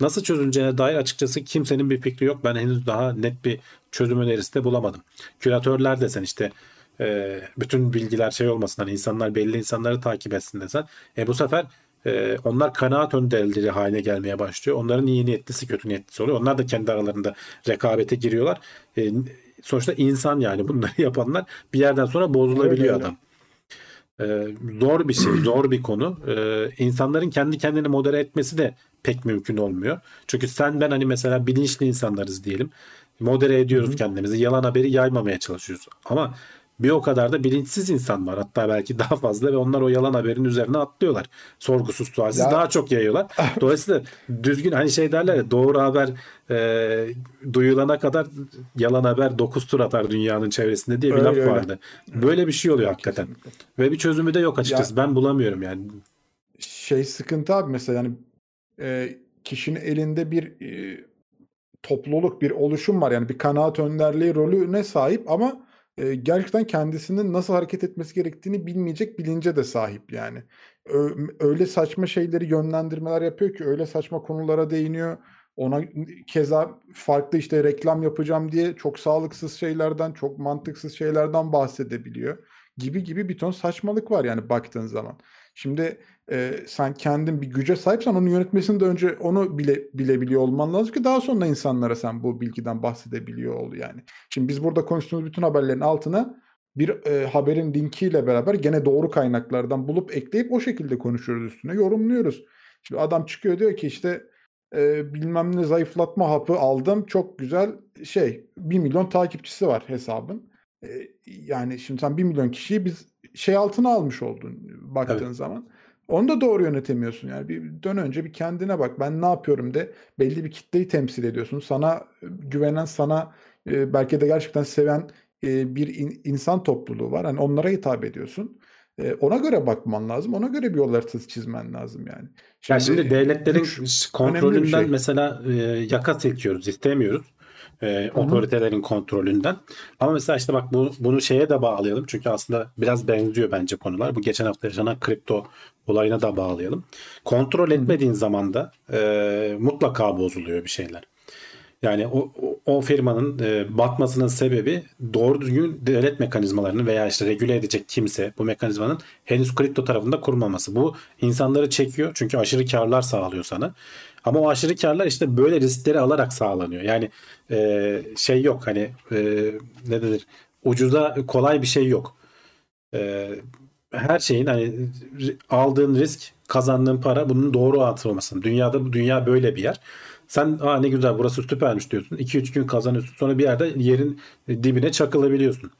Nasıl çözüleceğine dair açıkçası kimsenin bir fikri yok. Ben henüz daha net bir çözüm önerisi de bulamadım. Küratörler desen işte e, bütün bilgiler şey olmasın hani insanlar belli insanları takip etsin desen. E bu sefer e, onlar kanaat önderleri haline gelmeye başlıyor. Onların iyi niyetlisi kötü niyetlisi oluyor. Onlar da kendi aralarında rekabete giriyorlar. E, sonuçta insan yani bunları [laughs] yapanlar bir yerden sonra bozulabiliyor evet, adam. Ee, zor bir şey, zor bir konu. Ee, insanların kendi kendini modere etmesi de pek mümkün olmuyor. Çünkü sen ben hani mesela bilinçli insanlarız diyelim. Modere ediyoruz kendimizi. Yalan haberi yaymamaya çalışıyoruz. Ama bir o kadar da bilinçsiz insan var. Hatta belki daha fazla ve onlar o yalan haberin üzerine atlıyorlar. Sorgusuz sualsiz ya. daha çok yayıyorlar. Dolayısıyla düzgün hani şey derler ya doğru haber e, duyulana kadar yalan haber 9 tur atar dünyanın çevresinde diye bir öyle, laf öyle. vardı. Böyle bir şey oluyor hakikaten. Ve bir çözümü de yok açıkçası. Ya, ben bulamıyorum yani. Şey sıkıntı abi mesela yani e, kişinin elinde bir e, topluluk, bir oluşum var. Yani bir kanaat önderliği rolüne sahip ama e, gerçekten kendisinin nasıl hareket etmesi gerektiğini bilmeyecek bilince de sahip yani. Ö, öyle saçma şeyleri yönlendirmeler yapıyor ki öyle saçma konulara değiniyor. Ona keza farklı işte reklam yapacağım diye çok sağlıksız şeylerden, çok mantıksız şeylerden bahsedebiliyor. Gibi gibi bir ton saçmalık var yani baktığın zaman. Şimdi e, sen kendin bir güce sahipsen onu yönetmesini de önce onu bile bilebiliyor olman lazım ki daha sonra insanlara sen bu bilgiden bahsedebiliyor ol yani. Şimdi biz burada konuştuğumuz bütün haberlerin altına bir e, haberin linkiyle beraber gene doğru kaynaklardan bulup ekleyip o şekilde konuşuyoruz üstüne yorumluyoruz. Şimdi adam çıkıyor diyor ki işte e, bilmem ne zayıflatma hapı aldım çok güzel şey 1 milyon takipçisi var hesabın. E, yani şimdi sen 1 milyon kişiyi biz şey altına almış oldun baktığın evet. zaman. Onu da doğru yönetemiyorsun yani. Bir dön önce bir kendine bak. Ben ne yapıyorum de belli bir kitleyi temsil ediyorsun. Sana güvenen, sana e, belki de gerçekten seven e, bir in, insan topluluğu var. Hani onlara hitap ediyorsun. E, ona göre bakman lazım. Ona göre bir yol haritası çizmen lazım yani. Şimdi, ya şimdi devletlerin kontrolünden şey. mesela e, yaka silkiyoruz, istemiyoruz e, otoritelerin kontrolünden. Ama mesela işte bak bu, bunu şeye de bağlayalım. Çünkü aslında biraz benziyor bence konular. Bu geçen hafta yaşanan kripto olayına da bağlayalım. Kontrol etmediğin zaman da e, mutlaka bozuluyor bir şeyler. Yani o, o firmanın e, batmasının sebebi doğru düzgün devlet mekanizmalarını veya işte regüle edecek kimse bu mekanizmanın henüz kripto tarafında kurmaması. Bu insanları çekiyor çünkü aşırı karlar sağlıyor sana. Ama o aşırı karlar işte böyle riskleri alarak sağlanıyor. Yani e, şey yok hani e, ne denir ucuza kolay bir şey yok. E, her şeyin hani aldığın risk kazandığın para bunun doğru atılması. Dünyada bu dünya böyle bir yer. Sen Aa, ne güzel burası süpermiş diyorsun. 2-3 gün kazanıyorsun. Sonra bir yerde yerin dibine çakılabiliyorsun.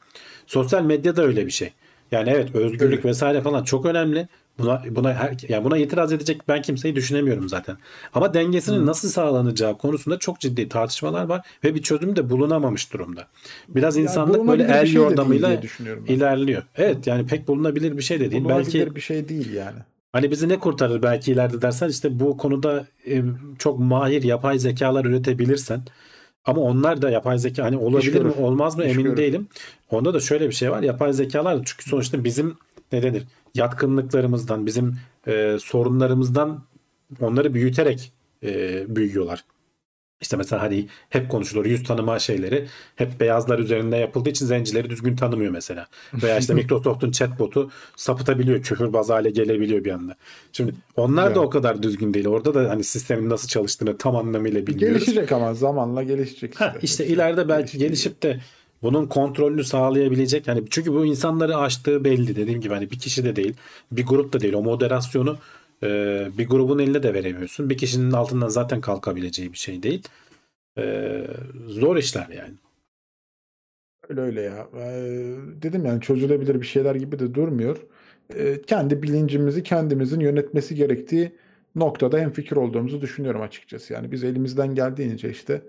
Sosyal medya da öyle bir şey. Yani evet özgürlük Öyle. vesaire falan çok önemli. Buna buna her, yani buna itiraz edecek ben kimseyi düşünemiyorum zaten. Ama dengesinin nasıl sağlanacağı konusunda çok ciddi tartışmalar var ve bir çözüm de bulunamamış durumda. Biraz Yani insanlık böyle el şey yordamıyla ilerliyor. Evet yani pek bulunabilir bir şey de değil. Belki bir şey değil yani. Hani bizi ne kurtarır belki ileride dersen işte bu konuda e, çok mahir yapay zekalar üretebilirsen ama onlar da yapay zeka hani olabilir mi görür. olmaz mı İş emin görür. değilim. Onda da şöyle bir şey var. Yapay zekalar çünkü sonuçta bizim ne denir? Yatkınlıklarımızdan, bizim e, sorunlarımızdan onları büyüterek e, büyüyorlar. İşte mesela hani hep konuşulur yüz tanıma şeyleri hep beyazlar üzerinde yapıldığı için zencileri düzgün tanımıyor mesela. Veya işte [laughs] Microsoft'un chatbot'u sapıtabiliyor, küfürbaz hale gelebiliyor bir anda. Şimdi onlar da Ya. o kadar düzgün değil. Orada da hani sistemin nasıl çalıştığını tam anlamıyla bilmiyoruz. Gelişecek ama zamanla gelişecek işte. Ha, işte ileride belki gelişip de bunun kontrolünü sağlayabilecek hani çünkü bu insanları aştığı belli dediğim gibi hani bir kişi de değil bir grup da değil o moderasyonu e, bir grubun eline de veremiyorsun bir kişinin altından zaten kalkabileceği bir şey değil E, zor işler yani Öyle öyle ya. Ee, dedim yani çözülebilir bir şeyler gibi de durmuyor. Ee, kendi bilincimizi kendimizin yönetmesi gerektiği noktada hemfikir olduğumuzu düşünüyorum açıkçası. Yani biz elimizden geldiğince işte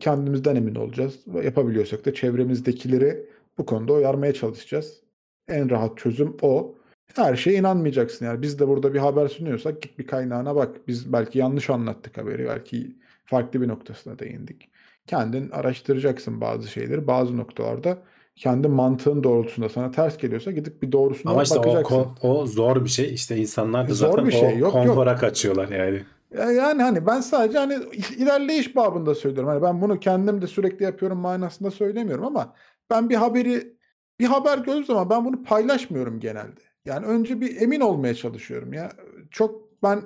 kendimizden emin olacağız. Yapabiliyorsak da çevremizdekileri bu konuda uyarmaya çalışacağız. En rahat çözüm o. Her şeye inanmayacaksın yani. Biz de burada bir haber sunuyorsak git bir kaynağına bak. Biz belki yanlış anlattık haberi. Belki farklı bir noktasına değindik. Kendin araştıracaksın bazı şeyleri. Bazı noktalarda kendi mantığın doğrultusunda sana ters geliyorsa gidip bir doğrusuna ama işte o, bakacaksın. ko- o zor bir şey işte insanlar da Zor zaten bir şey. o Yok, yok. konfora kaçıyorlar yani Ya Yani hani ben sadece hani ilerleyiş babında söylüyorum. Hani ben bunu kendim de sürekli yapıyorum manasında söylemiyorum ama ben bir haberi bir haber gördüğüm zaman ben bunu paylaşmıyorum genelde. Yani önce bir emin olmaya çalışıyorum ya. Çok ben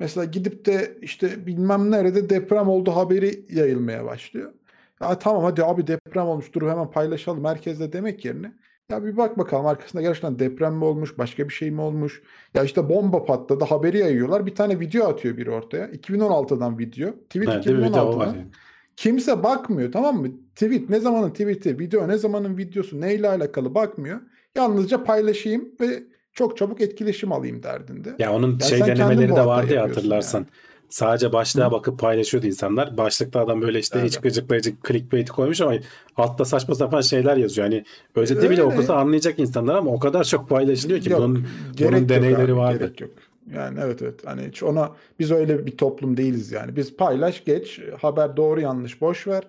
mesela gidip de işte bilmem nerede deprem oldu haberi yayılmaya başlıyor. Ya tamam hadi abi deprem olmuş dur hemen paylaşalım herkesle demek yerine ya bir bak bakalım arkasında gerçekten deprem mi olmuş başka bir şey mi olmuş ya işte bomba patladı haberi yayıyorlar. Bir tane video atıyor biri ortaya. 2016'dan video. Tweet Evet, değil mi? Bir de o var 2016'dan. yani. Kimse bakmıyor tamam mı? Tweet ne zamanın tweet'i, video ne zamanın videosu neyle alakalı bakmıyor. Yalnızca paylaşayım ve çok çabuk etkileşim alayım derdinde. Ya onun Ya şey denemeleri de vardı ya hatırlarsan. yani. Sadece başlığa bakıp paylaşıyordu insanlar. Başlıkta adam böyle işte Öyle. iç gıcıklayıcı clickbait koymuş ama altta saçma sapan şeyler yazıyor. Hani özeti bile Öyle. okusa anlayacak insanlar ama o kadar çok paylaşılıyor ki Yok, bunun, bunun deneyleri abi, vardı. Gerek yok. Yani evet evet. Hani hiç ona biz öyle bir toplum değiliz yani. Biz paylaş geç, haber doğru yanlış boş ver.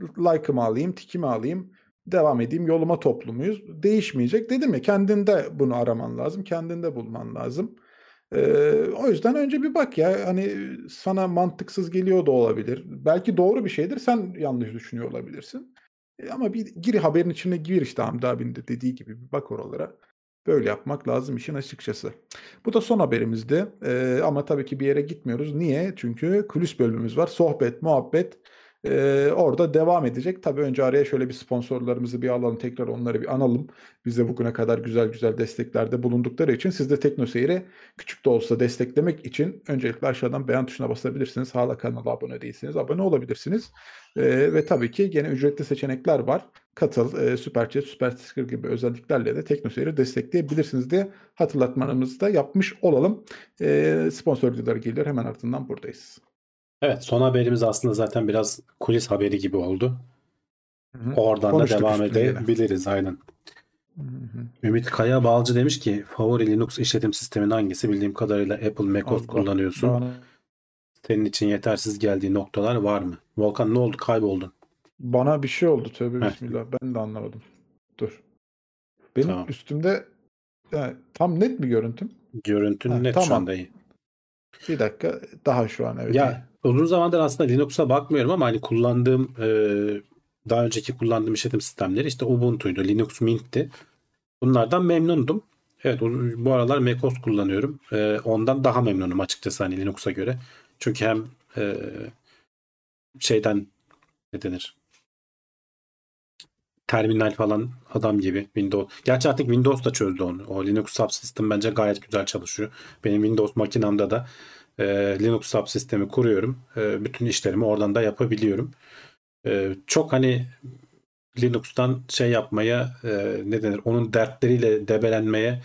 Like'ımı alayım, tikimi alayım, devam edeyim. Yoluma toplumuyuz. Değişmeyecek. Dedim ya kendinde bunu araman lazım. Kendinde bulman lazım. Ee, o yüzden önce bir bak ya hani sana mantıksız geliyor da olabilir. Belki doğru bir şeydir. Sen yanlış düşünüyor olabilirsin. E, Ama bir gir haberin içine gir işte Hamdi abinin de dediği gibi bir bak oralara. Böyle yapmak lazım işin açıkçası. Bu da son haberimizdi. Ee, ama tabii ki bir yere gitmiyoruz. Niye? Çünkü kulis bölümümüz var. Sohbet, muhabbet ee, orada devam edecek. Tabii önce araya şöyle bir sponsorlarımızı bir alalım. Tekrar onları bir analım. Bize bugüne kadar güzel güzel desteklerde bulundukları için siz de TeknoSeyir'i küçük de olsa desteklemek için öncelikle aşağıdan beğen tuşuna basabilirsiniz. Hala kanala abone değilseniz abone olabilirsiniz. Ee, ve tabii ki gene ücretli seçenekler var. Katıl, e, Süper Chat, Süper Sticker gibi özelliklerle de TeknoSeyir'i destekleyebilirsiniz diye hatırlatmanımızı da yapmış olalım. Ee, sponsor videoları geliyor. Hemen ardından buradayız. Evet son haberimiz aslında zaten biraz kulis haberi gibi oldu. Hı hı. Oradan Konuştuk da devam edebiliriz aynen. Hı hı. Ümit Kaya Balcı demiş ki favori Linux işletim sistemin hangisi? Bildiğim kadarıyla Apple macOS kullanıyorsun. Bana, Senin için yetersiz geldiği noktalar var mı? Volkan ne oldu? Kayboldun. bana bir şey oldu tövbe Heh. bismillah. Ben de anlamadım. Dur. Benim Tamam. üstümde yani, tam net mi görüntüm? Görüntün Ha, net şu tamam. anda iyi. Bir dakika daha şu an evet. Ya uzun zamandır aslında Linux'a bakmıyorum ama hani kullandığım e, daha önceki kullandığım işletim sistemleri işte Ubuntu'ydu, Linux Mint'ti. Bunlardan memnundum. Evet bu aralar macOS kullanıyorum. E, ondan daha memnunum açıkçası hani Linux'a göre. Çünkü hem e, şeyden ne denir? Terminal falan adam gibi Windows. Gerçi artık Windows da çözdü onu. O Linux subsystem bence gayet güzel çalışıyor. Benim Windows makinamda da e, Linux subsistemi kuruyorum. E, bütün işlerimi oradan da yapabiliyorum. E, çok hani Linux'tan şey yapmaya e, ne denir? Onun dertleriyle debelenmeye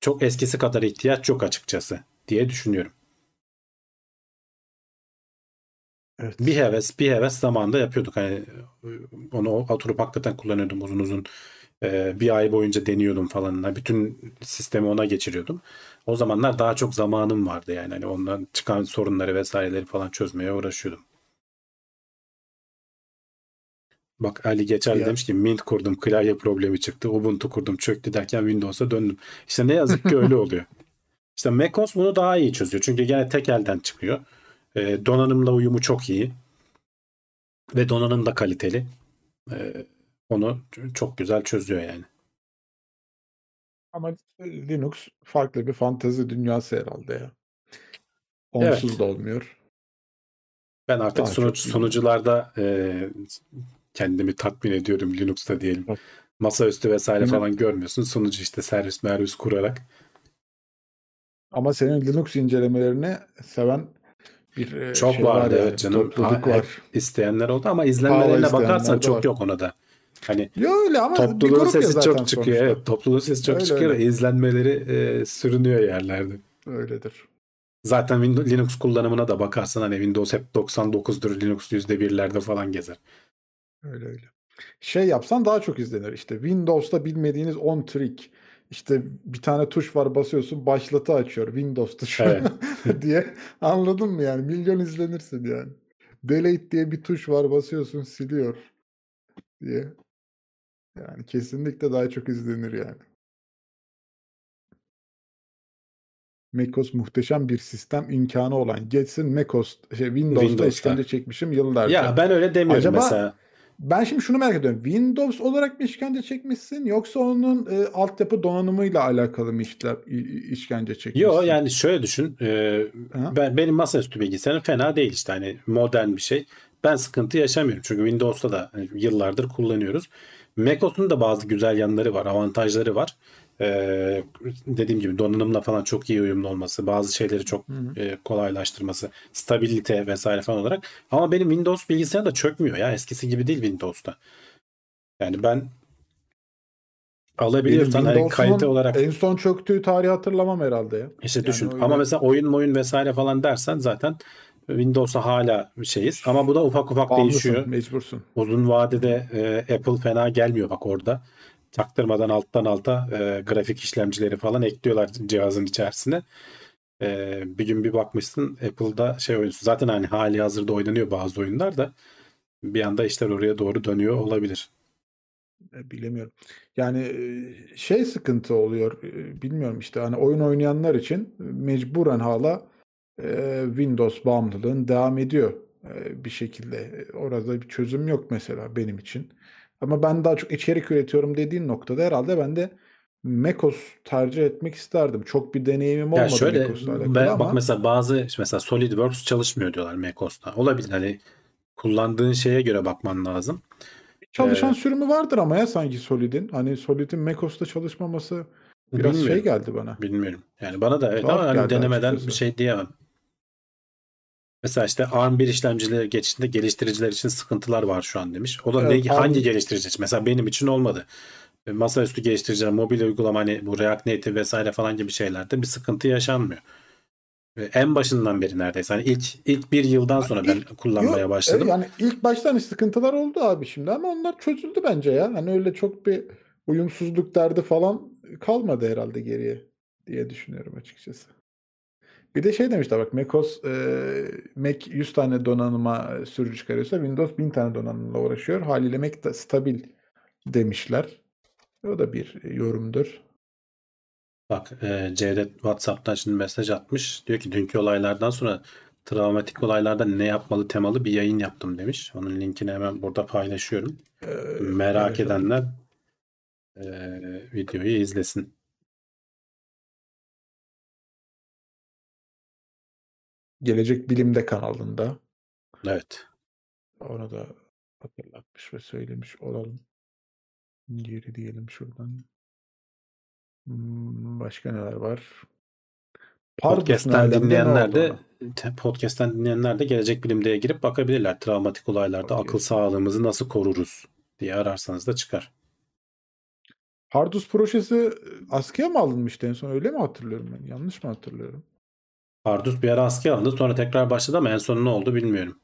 çok eskisi kadar ihtiyaç yok açıkçası diye düşünüyorum. Evet. Bir heves, bir heves zamanında yapıyorduk. Hani onu oturup hakikaten kullanıyordum uzun uzun. Ee, bir ay boyunca deniyordum falan. Bütün sistemi ona geçiriyordum. O zamanlar daha çok zamanım vardı yani. Hani ondan çıkan sorunları vesaireleri falan çözmeye uğraşıyordum. Bak Ali Geçerli Ya. demiş ki Mint kurdum klavye problemi çıktı. Ubuntu kurdum çöktü derken Windows'a döndüm. İşte ne yazık ki öyle [laughs] oluyor. İşte macOS bunu daha iyi çözüyor. Çünkü gene tek elden çıkıyor. Ee, donanımla uyumu çok iyi. Ve donanım da kaliteli. Ee, onu çok güzel çözüyor yani. Ama Linux farklı bir fantezi dünyası herhalde ya. Onsuz Evet. da olmuyor. Ben artık Daha sunuc- çok iyi. sunucularda e, kendimi tatmin ediyorum Linux'ta diyelim. Bak. Masaüstü vesaire mi? falan görmüyorsun. Sunucu işte servis mervis kurarak. Ama senin Linux incelemelerini seven bir e, Çok şey vardı var evet canım. Ha, var. isteyenler oldu ama izlenmelerine bakarsan çok var. yok ona da. Hani Ya öyle ama topluluğun sesi çok çıkıyor. sonuçta. Evet, topluluğun sesi çok Öyle, çıkıyor. öyle. İzlenmeleri e, sürünüyor yerlerde. Öyledir. Zaten Windows, Linux kullanımına da bakarsan hani Windows hep 99'dur. Linux %1'lerde falan gezer. Öyle öyle. Şey yapsan daha çok izlenir. İşte Windows'ta bilmediğiniz 10 trik. İşte bir tane tuş var basıyorsun başlatı açıyor Windows tuşu Evet. [laughs] diye. Anladın mı yani? Milyon izlenirsin yani. Delete diye bir tuş var basıyorsun siliyor diye. Yani kesinlikle daha çok izlenir yani. macOS muhteşem bir sistem imkanı olan. Geçsin macOS şey Windows'ta Windows'ta. işkence çekmişim yıllarca. Ya ben öyle demiyorum Acaba- mesela. Ben şimdi şunu merak ediyorum. Windows olarak mı işkence çekmişsin yoksa onun e, altyapı donanımıyla alakalı mı işler, işkence çekmişsin? Yo yani şöyle düşün. e, Ha? ben benim masaüstü bilgisayarım fena değil işte hani modern bir şey. Ben sıkıntı yaşamıyorum çünkü Windows'ta da hani yıllardır kullanıyoruz. macOS'un da bazı güzel yanları var, avantajları var. Ee, dediğim gibi donanımla falan çok iyi uyumlu olması, bazı şeyleri çok Hı hı. e, kolaylaştırması, stabilite vesaire falan olarak. Ama benim Windows bilgisayarım da çökmüyor ya. Eskisi gibi değil Windows'ta. Yani ben alabiliyorsan hani kalite olarak en son çöktüğü tarihi hatırlamam herhalde ya. işte Yani düşün. öyle- Ama mesela oyun oyun vesaire falan dersen zaten Windows'a hala şeyiz. Ama bu da ufak ufak değişiyor. Bağımlısın, mecbursun. Uzun vadede e, Apple fena gelmiyor bak orada. Çaktırmadan alttan alta e, grafik işlemcileri falan ekliyorlar cihazın içerisine. E, bir gün bir bakmışsın Apple'da şey oyuncusu zaten hani hali hazırda oynanıyor bazı oyunlar da bir anda işler oraya doğru dönüyor olabilir. E, Bilemiyorum. Yani e, şey sıkıntı oluyor. e, Bilmiyorum işte hani oyun oynayanlar için mecburen hala e, Windows bağımlılığın devam ediyor e, bir şekilde. Orada bir çözüm yok mesela benim için. Ama ben daha çok içerik üretiyorum dediğin noktada herhalde ben de macOS tercih etmek isterdim. Çok bir deneyimim Ya olmadı şöyle macOS'la alakalı ben- ama bak mesela bazı mesela SolidWorks çalışmıyor diyorlar macOS'ta. Olabilir hani kullandığın şeye göre bakman lazım. çalışan e, sürümü vardır ama ya sanki Solid'in. Hani Solid'in macOS'ta çalışmaması biraz şey geldi bana. Bilmiyorum. Yani bana da Tuhaf ama hani denemeden bir açıkçası. şey diyemem. Mesela işte ARM1 işlemcileri geçişinde geliştiriciler için sıkıntılar var şu an demiş. O da Evet, ne, hangi ARM geliştirici için? Mesela benim için olmadı. E, Masaüstü geliştiriciler, mobil uygulama hani bu React Native vesaire falan gibi şeylerde bir sıkıntı yaşanmıyor. Ve En başından beri neredeyse. Hani ilk ilk bir yıldan sonra ben kullanmaya Yok, başladım. yani ilk başta hani sıkıntılar oldu abi şimdi ama onlar çözüldü bence ya. Hani öyle çok bir uyumsuzluk derdi falan kalmadı herhalde geriye diye düşünüyorum açıkçası. Bir de şey demişler bak macOS e, Mac 100 tane donanıma e, sürücü çıkarıyorsa Windows 1000 tane donanımla uğraşıyor. Haliyle Mac da stabil demişler. O da bir yorumdur. Bak e, Cevdet WhatsApp'tan şimdi mesaj atmış. Diyor ki dünkü olaylardan sonra travmatik olaylarda ne yapmalı temalı bir yayın yaptım demiş. Onun linkini hemen burada paylaşıyorum. Ee, Merak paylaşalım. edenler eee, videoyu izlesin. Gelecek Bilim'de kanalında. Evet. Onu da hatırlatmış ve söylemiş olalım. Geri diyelim şuradan. Hmm, Başka neler var? Podcast'ten dinleyenler de podcast'ten dinleyenler de gelecek bilimdeye girip bakabilirler. Travmatik olaylarda Okey. akıl sağlığımızı nasıl koruruz diye ararsanız da çıkar. Pardus projesi askıya mı alınmıştı en son öyle mi hatırlıyorum ben? Yanlış mı hatırlıyorum? Pardus bir ara askıya alındı sonra tekrar başladı ama en son ne oldu bilmiyorum.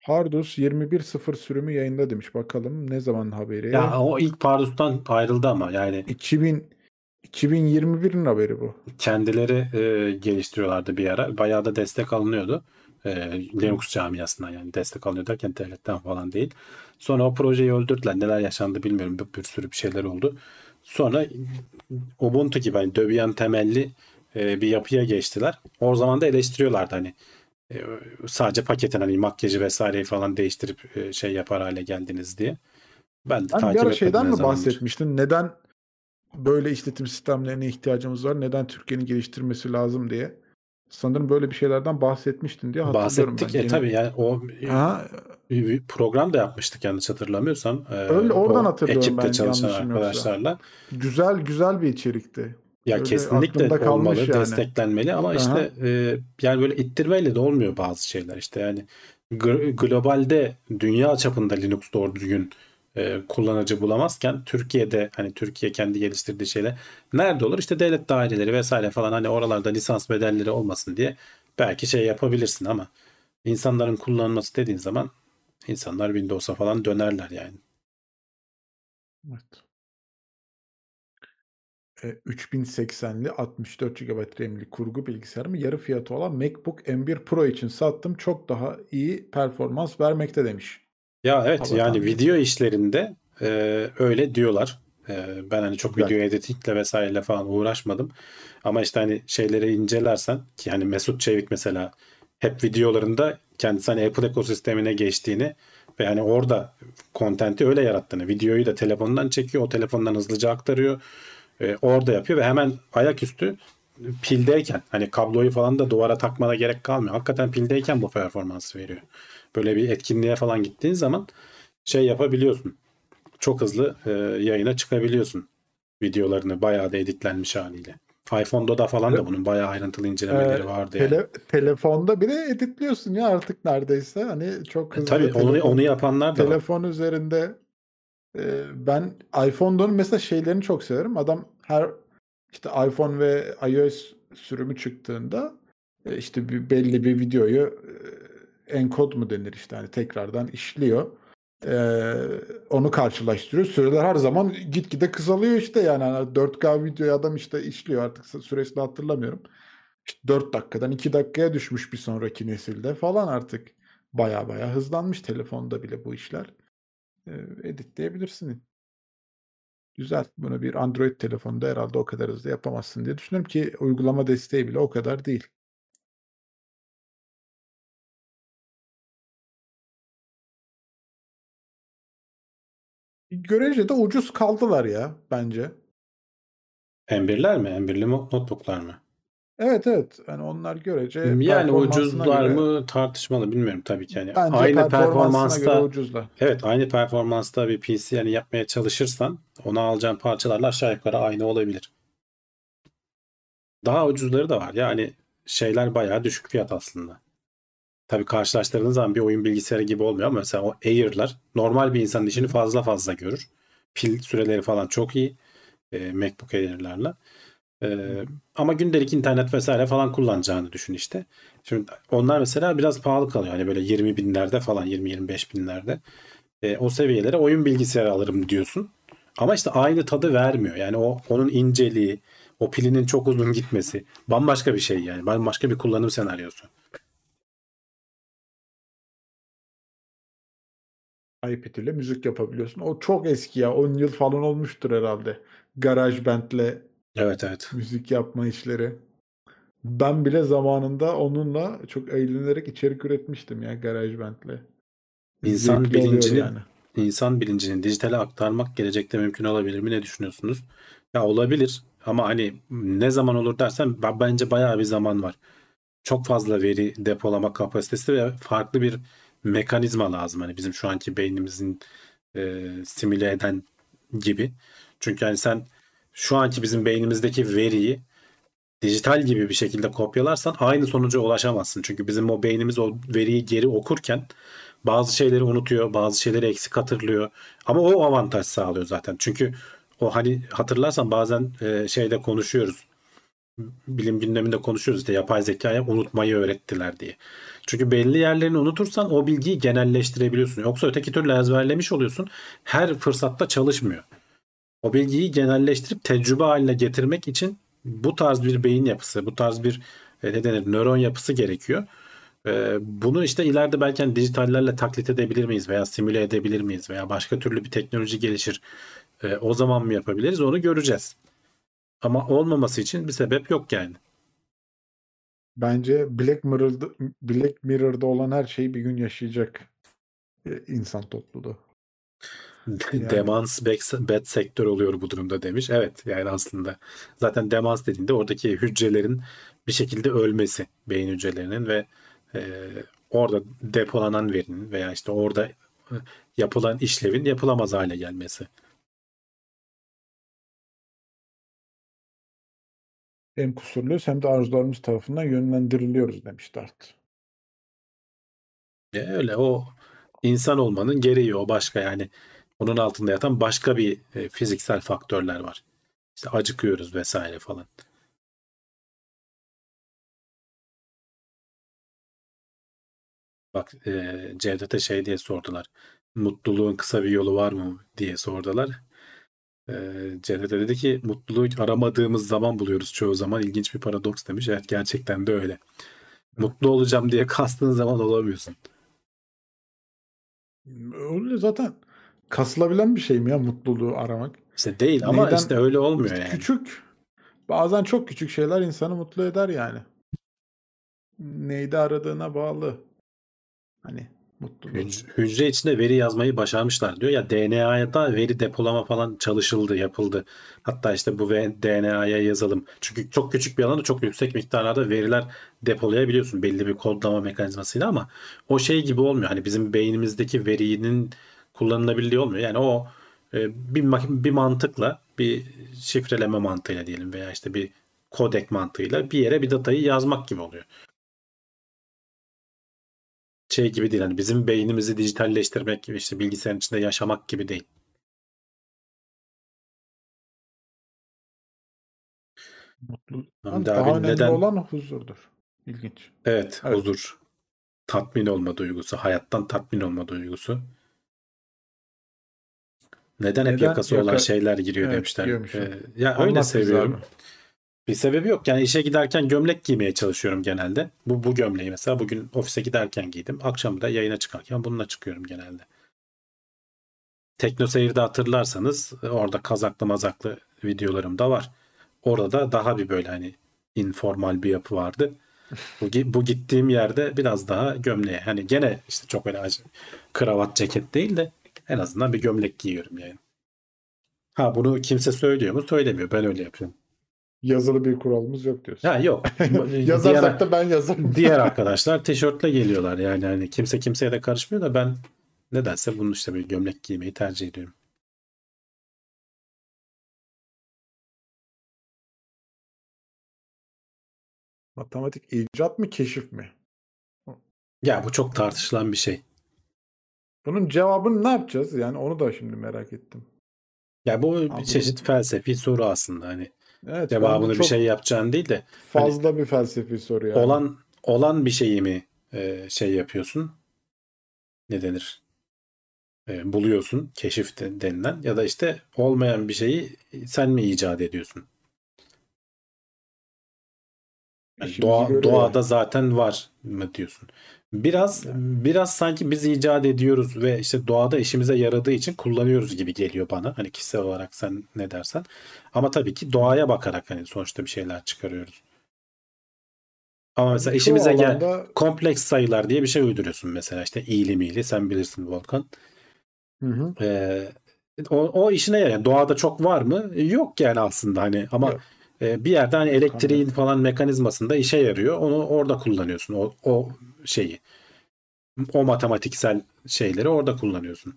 Hardus 21.0 sürümü yayında demiş. Bakalım ne zaman haberi? Ya o ilk Pardus'tan ayrıldı ama yani 2000 2021'in haberi bu. kendileri e, geliştiriyorlardı bir ara. Bayağı da destek alınıyordu. E, Linux camiasından yani destek alınıyor derken devletten falan değil. Sonra o projeyi öldürdüler. Neler yaşandı bilmiyorum. Bir, bir sürü bir şeyler oldu. Sonra Ubuntu gibi hani Debian temelli e, bir yapıya geçtiler. O zaman da eleştiriyorlardı hani e, sadece paketin hani makyajı vesaireyi falan değiştirip e, şey yapar hale geldiniz diye. Ben de bir takip ara etmedim şeyden mi bahsetmiştin? Neden böyle işletim sistemlerine ihtiyacımız var? Neden Türkiye'nin geliştirmesi lazım diye. Sanırım böyle bir şeylerden bahsetmiştin diye hatırlıyorum Bahsettik. ben. E tabii yani o Ha, bir bir program da yapmıştık yanlış hatırlamıyorsam. Öyle, oradan hatırlıyorum ben, çalışan arkadaşlarla. güzel güzel bir içerikti. Ya Öyle kesinlikle kalmış olmalı, yani. desteklenmeli ama Aha. işte e, yani böyle ittirmeyle de olmuyor bazı şeyler. İşte yani gl- globalde dünya çapında Linux doğru düzgün e, kullanıcı bulamazken Türkiye'de hani Türkiye kendi geliştirdiği şeyler nerede olur? İşte devlet daireleri vesaire falan hani oralarda lisans bedelleri olmasın diye belki şey yapabilirsin ama insanların kullanması dediğin zaman insanlar Windows'a falan dönerler yani. Evet. E, 3080'li 64 GB RAM'li kurgu bilgisayarımı yarı fiyatı olan MacBook M1 Pro için sattım. Çok daha iyi performans vermekte demiş. Ya evet Hava yani video işlerinde e, öyle diyorlar. E, ben hani çok Güzel. video editingle vesaireyle falan uğraşmadım. Ama işte hani şeyleri incelersen ki hani Mesut Çevik mesela hep videolarında kendisi hani Apple ekosistemine geçtiğini ve hani orada kontenti öyle yarattığını, videoyu da telefondan çekiyor, o telefondan hızlıca aktarıyor. E, orada yapıyor ve hemen ayaküstü pildeyken hani kabloyu falan da duvara takmana gerek kalmıyor. Hakikaten pildeyken bu performansı veriyor. Böyle bir etkinliğe falan gittiğin zaman şey yapabiliyorsun. Çok hızlı e, yayına çıkabiliyorsun videolarını bayağı da editlenmiş haliyle. iPhone'da da falan da bunun bayağı ayrıntılı incelemeleri Ee, vardı yani. Tele, telefonda bile editliyorsun ya artık neredeyse. Hani çok E, hızlı. tabii onu, onu yapanlar da var. telefon üzerinde ben iPhone'dan mesela şeylerini çok severim. Adam her işte iPhone ve iOS sürümü çıktığında e, işte bir belli bir videoyu e, enkod mu denir işte hani tekrardan işliyor. Onu karşılaştırıyor. Süreler her zaman gitgide kısalıyor işte yani Hani 4K videoyu adam işte işliyor artık süresini hatırlamıyorum. İşte 4 dakikadan 2 dakikaya düşmüş bir sonraki nesilde falan artık baya baya hızlanmış telefonda bile bu işler e, editleyebilirsin. Güzel. Bunu bir Android telefonda herhalde o kadar hızlı yapamazsın diye düşünüyorum ki uygulama desteği bile o kadar değil. Görece de ucuz kaldılar ya bence. M1'ler mi? M1'li mo- notebooklar mı? Evet evet. Yani onlar görece Yani performansına ucuzlar göre- mı tartışmalı bilmiyorum tabii ki. Yani Bence aynı performansta ucuzlar. Evet aynı performansta bir PC yani yapmaya çalışırsan ona alacağın parçalarla aşağı yukarı aynı olabilir. Daha ucuzları da var. Yani şeyler bayağı düşük fiyat aslında. Tabii karşılaştırdığınız zaman bir oyun bilgisayarı gibi olmuyor ama mesela o Air'lar normal bir insanın işini fazla fazla görür. Pil süreleri falan çok iyi. e, MacBook Air'larla. E, ama gündelik internet vesaire falan kullanacağını düşün işte. Şimdi onlar mesela biraz pahalı kalıyor. Hani böyle 20 binlerde falan 20-25 binlerde. E, o seviyelere oyun bilgisayarı alırım diyorsun. Ama işte aynı tadı vermiyor. Yani o onun inceliği, o pilinin çok uzun gitmesi bambaşka bir şey yani. Bambaşka bir kullanım senaryosu. iPad ile müzik yapabiliyorsun. O çok eski ya. 10 yıl falan olmuştur herhalde. GarageBand'le Evet evet. müzik yapma işleri. Ben bile zamanında onunla çok eğlenerek içerik üretmiştim ya GarageBand'le. İnsan Zevkli bilincini yani. insan bilincini dijitale aktarmak gelecekte mümkün olabilir mi? Ne düşünüyorsunuz? Ya olabilir ama hani ne zaman olur dersen ben- bence bayağı bir zaman var. Çok fazla veri depolama kapasitesi ve farklı bir mekanizma lazım. Hani bizim şu anki beynimizin e, simüle eden gibi. Çünkü hani sen şu anki bizim beynimizdeki veriyi dijital gibi bir şekilde kopyalarsan aynı sonuca ulaşamazsın. Çünkü bizim o beynimiz o veriyi geri okurken bazı şeyleri unutuyor, bazı şeyleri eksik hatırlıyor. Ama o avantaj sağlıyor zaten. Çünkü o hani hatırlarsan bazen e, şeyde konuşuyoruz. Bilim gündeminde konuşuyoruz işte yapay zekaya unutmayı öğrettiler diye. Çünkü belli yerlerini unutursan o bilgiyi genelleştirebiliyorsun. Yoksa öteki türlü ezberlemiş oluyorsun. Her fırsatta çalışmıyor. O bilgiyi genelleştirip tecrübe haline getirmek için bu tarz bir beyin yapısı, bu tarz bir e, ne denir nöron yapısı gerekiyor. E, bunu işte ileride belki hani dijitallerle taklit edebilir miyiz veya simüle edebilir miyiz veya başka türlü bir teknoloji gelişir. E, o zaman mı yapabiliriz onu göreceğiz. Ama olmaması için bir sebep yok yani. Bence Black Mirror'da, Black Mirror'da olan her şeyi bir gün yaşayacak insan topluluğu. Yani. Demans bad sektör oluyor bu durumda demiş. Evet yani aslında zaten demans dediğinde oradaki hücrelerin bir şekilde ölmesi beyin hücrelerinin ve e, orada depolanan verinin veya işte orada e, yapılan işlevin yapılamaz hale gelmesi. Hem kusurluyuz hem de arzularımız tarafından yönlendiriliyoruz demiş Dart. E öyle o insan olmanın gereği o başka yani onun altında yatan başka bir e, fiziksel faktörler var. İşte acıkıyoruz vesaire falan. Bak e, Cevdet'e şey diye sordular. Mutluluğun kısa bir yolu var mı diye sordular. E, Cevdet'e dedi ki mutluluğu aramadığımız zaman buluyoruz çoğu zaman. İlginç bir paradoks demiş. Evet gerçekten de öyle. Mutlu olacağım diye kastığın zaman olamıyorsun. Öyle zaten kasılabilen bir şey mi ya mutluluğu aramak? İşte değil ama Neyden- işte öyle olmuyor İşte yani. Küçük, bazen çok küçük şeyler insanı mutlu eder yani. Neyde aradığına bağlı. Hani mutluluğu. Hüc- Hücre içinde veri yazmayı başarmışlar diyor ya DNA'ya da veri depolama falan çalışıldı, yapıldı. Hatta işte bu DNA'ya yazalım. Çünkü çok küçük bir alanda çok yüksek miktarlarda veriler depolayabiliyorsun belli bir kodlama mekanizmasıyla ama o şey gibi olmuyor. Hani bizim beynimizdeki verinin kullanılabilirliği olmuyor. Yani o e, bir bir mantıkla bir şifreleme mantığıyla diyelim veya işte bir kodek mantığıyla bir yere bir datayı yazmak gibi oluyor şey gibi değil. Hani bizim beynimizi dijitalleştirmek gibi işte bilgisayarın içinde yaşamak gibi değil. Mutlu. Hamdi daha önemli neden- olan huzurdur. İlginç. Evet, Evet. huzur. Tatmin olma duygusu. Hayattan tatmin olma duygusu. Neden hep Neden yakası olan yaka- şeyler giriyor Evet, demişler. diyormuşum. Ee, ya Anlat öyle seviyorum. abi. Bir sebebi yok. Yani işe giderken gömlek giymeye çalışıyorum genelde. Bu bu gömleği mesela bugün ofise giderken giydim. Akşam da yayına çıkarken bununla çıkıyorum genelde. Tekno Seyir'de hatırlarsanız orada kazaklı mazaklı videolarım da var. Orada da daha bir böyle hani informal bir yapı vardı. Bu, bu gittiğim yerde biraz daha gömleğe. Hani gene işte çok öyle acı, kravat ceket değil de en azından bir gömlek giyiyorum yani. Ha bunu kimse söylüyor mu? Söylemiyor. Ben öyle yapıyorum. Yazılı bir kuralımız yok diyorsun. Ha yok. [laughs] Yazarsak Diğer- da ben yazarım. diğer arkadaşlar tişörtle geliyorlar yani hani kimse kimseye de karışmıyor da ben nedense bunu işte bir gömlek giymeyi tercih ediyorum. Matematik icat mı keşif mi? Ya bu çok tartışılan bir şey. Bunun cevabını ne yapacağız? Yani onu da şimdi merak ettim. Ya bu bir Abi- çeşit felsefi soru aslında hani Evet, cevabını bir şey yapacağın değil de fazla bir felsefi soru yani. olan olan bir şeyi mi e, şey yapıyorsun? Ne denir? E, buluyorsun keşif de- denilen ya da işte olmayan bir şeyi sen mi icat ediyorsun? Yani doğa, doğada yani. zaten var mı diyorsun? Biraz biraz sanki biz icat ediyoruz ve işte doğada işimize yaradığı için kullanıyoruz gibi geliyor bana. Hani kişisel olarak sen ne dersen. Ama tabii ki doğaya bakarak hani sonuçta bir şeyler çıkarıyoruz. Ama mesela Çoğu işimize gel alanda kompleks sayılar diye bir şey uyduruyorsun mesela işte iyili miyili sen bilirsin Volkan. Hı hı. Ee, o, o işine yarar. Doğada çok var mı? Yok yani aslında hani ama Yok. E, bir yerde hani elektriğin falan mekanizmasında işe yarıyor. Onu orada kullanıyorsun. O, o şeyi. O matematiksel şeyleri orada kullanıyorsun.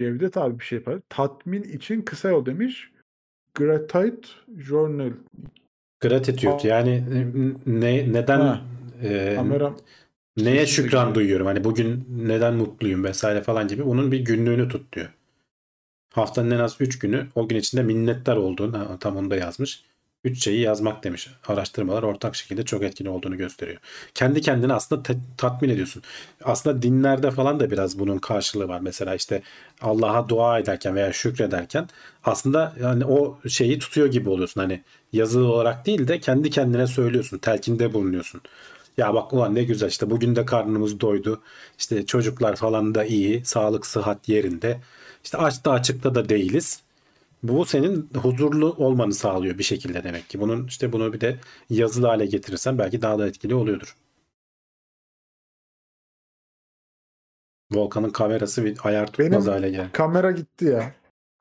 Cevdet abi bir şey yapar. Tatmin için kısa yol demiş. Gratitude Journal. Gratitude yani ne neden Ha, e, Kameram neye şükran duyuyorum hani bugün neden mutluyum vesaire falan gibi bunun bir günlüğünü tut diyor. Haftanın en az 3 günü o gün içinde minnettar olduğunu ha, tam onu da yazmış. 3 şeyi yazmak demiş. Araştırmalar ortak şekilde çok etkili olduğunu gösteriyor. Kendi kendine aslında te- tatmin ediyorsun. Aslında dinlerde falan da biraz bunun karşılığı var. Mesela işte Allah'a dua ederken veya şükrederken aslında yani o şeyi tutuyor gibi oluyorsun. Hani yazılı olarak değil de kendi kendine söylüyorsun. Telkinde bulunuyorsun. Ya bak ulan ne güzel işte bugün de karnımız doydu. İşte çocuklar falan da iyi. Sağlık sıhhat yerinde. İşte açta açıkta da değiliz. Bu senin huzurlu olmanı sağlıyor bir şekilde demek ki. Bunun işte bunu bir de yazılı hale getirirsen belki daha da etkili oluyordur. Volkan'ın kamerası bir ayar tutmaz Benim hale geldi. kamera gitti ya.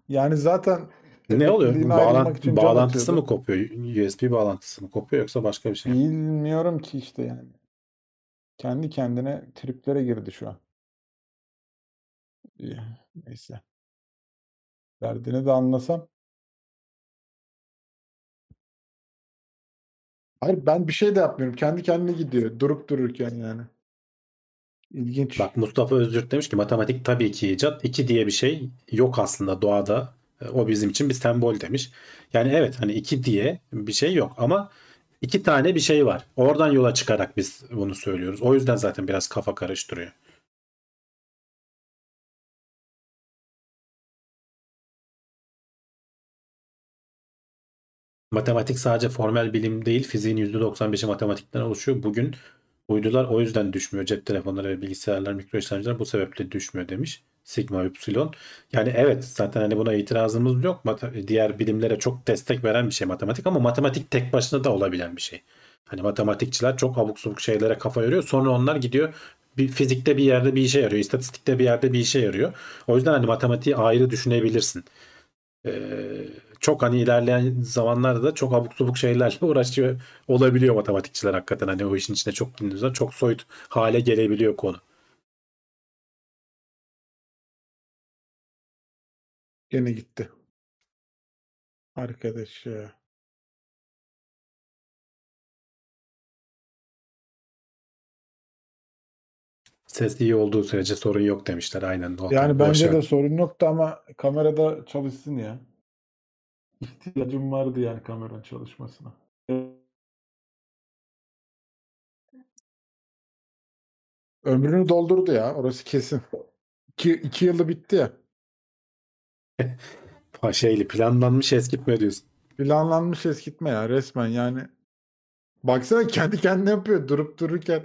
Yani zaten Ne oluyor? Bağlan- bağlantısı mı kopuyor? USB bağlantısı mı kopuyor yoksa başka bir şey mi? Bilmiyorum ki işte yani. Kendi kendine triplere girdi şu an. İyi, Neyse. Derdini de anlasam. Hayır ben bir şey de yapmıyorum. Kendi kendine gidiyor. Durup dururken yani. İlginç. Bak Mustafa Öztürk demiş ki matematik tabii ki icat. İki diye bir şey yok aslında doğada. E, O bizim için bir sembol demiş. Yani evet hani iki diye bir şey yok ama iki tane bir şey var. Oradan yola çıkarak biz bunu söylüyoruz. O yüzden zaten biraz kafa karıştırıyor. Matematik sadece formel bilim değil, fiziğin %95'i matematikten oluşuyor. Bugün uydular o yüzden düşmüyor. Cep telefonları ve bilgisayarlar, mikro işlemciler bu sebeple düşmüyor demiş. Sigma Epsilon. Yani evet zaten hani buna itirazımız yok. Mata- diğer bilimlere çok destek veren bir şey matematik ama matematik tek başına da olabilen bir şey. Hani matematikçiler çok abuk subuk şeylere kafa yoruyor. Sonra onlar gidiyor bir fizikte bir yerde bir işe yarıyor. istatistikte bir yerde bir işe yarıyor. O yüzden hani matematiği ayrı düşünebilirsin. Ee, çok hani ilerleyen zamanlarda da çok abuk subuk şeylerle [laughs] uğraşıyor olabiliyor matematikçiler hakikaten. Hani o işin içine çok girdiğinizde çok soyut hale gelebiliyor konu. Gene gitti. Arkadaş ya. Ses iyi olduğu sürece sorun yok demişler. Aynen. Volkan. Yani bence de sorun yoktu ama kamerada çalışsın ya. İhtiyacım vardı yani kameranın çalışmasına. Ömrünü doldurdu ya. Orası kesin. İki, iki yılı bitti ya. [laughs] Şeyli planlanmış eskitme diyorsun. Planlanmış eskitme ya resmen yani. Baksana kendi kendine yapıyor durup dururken.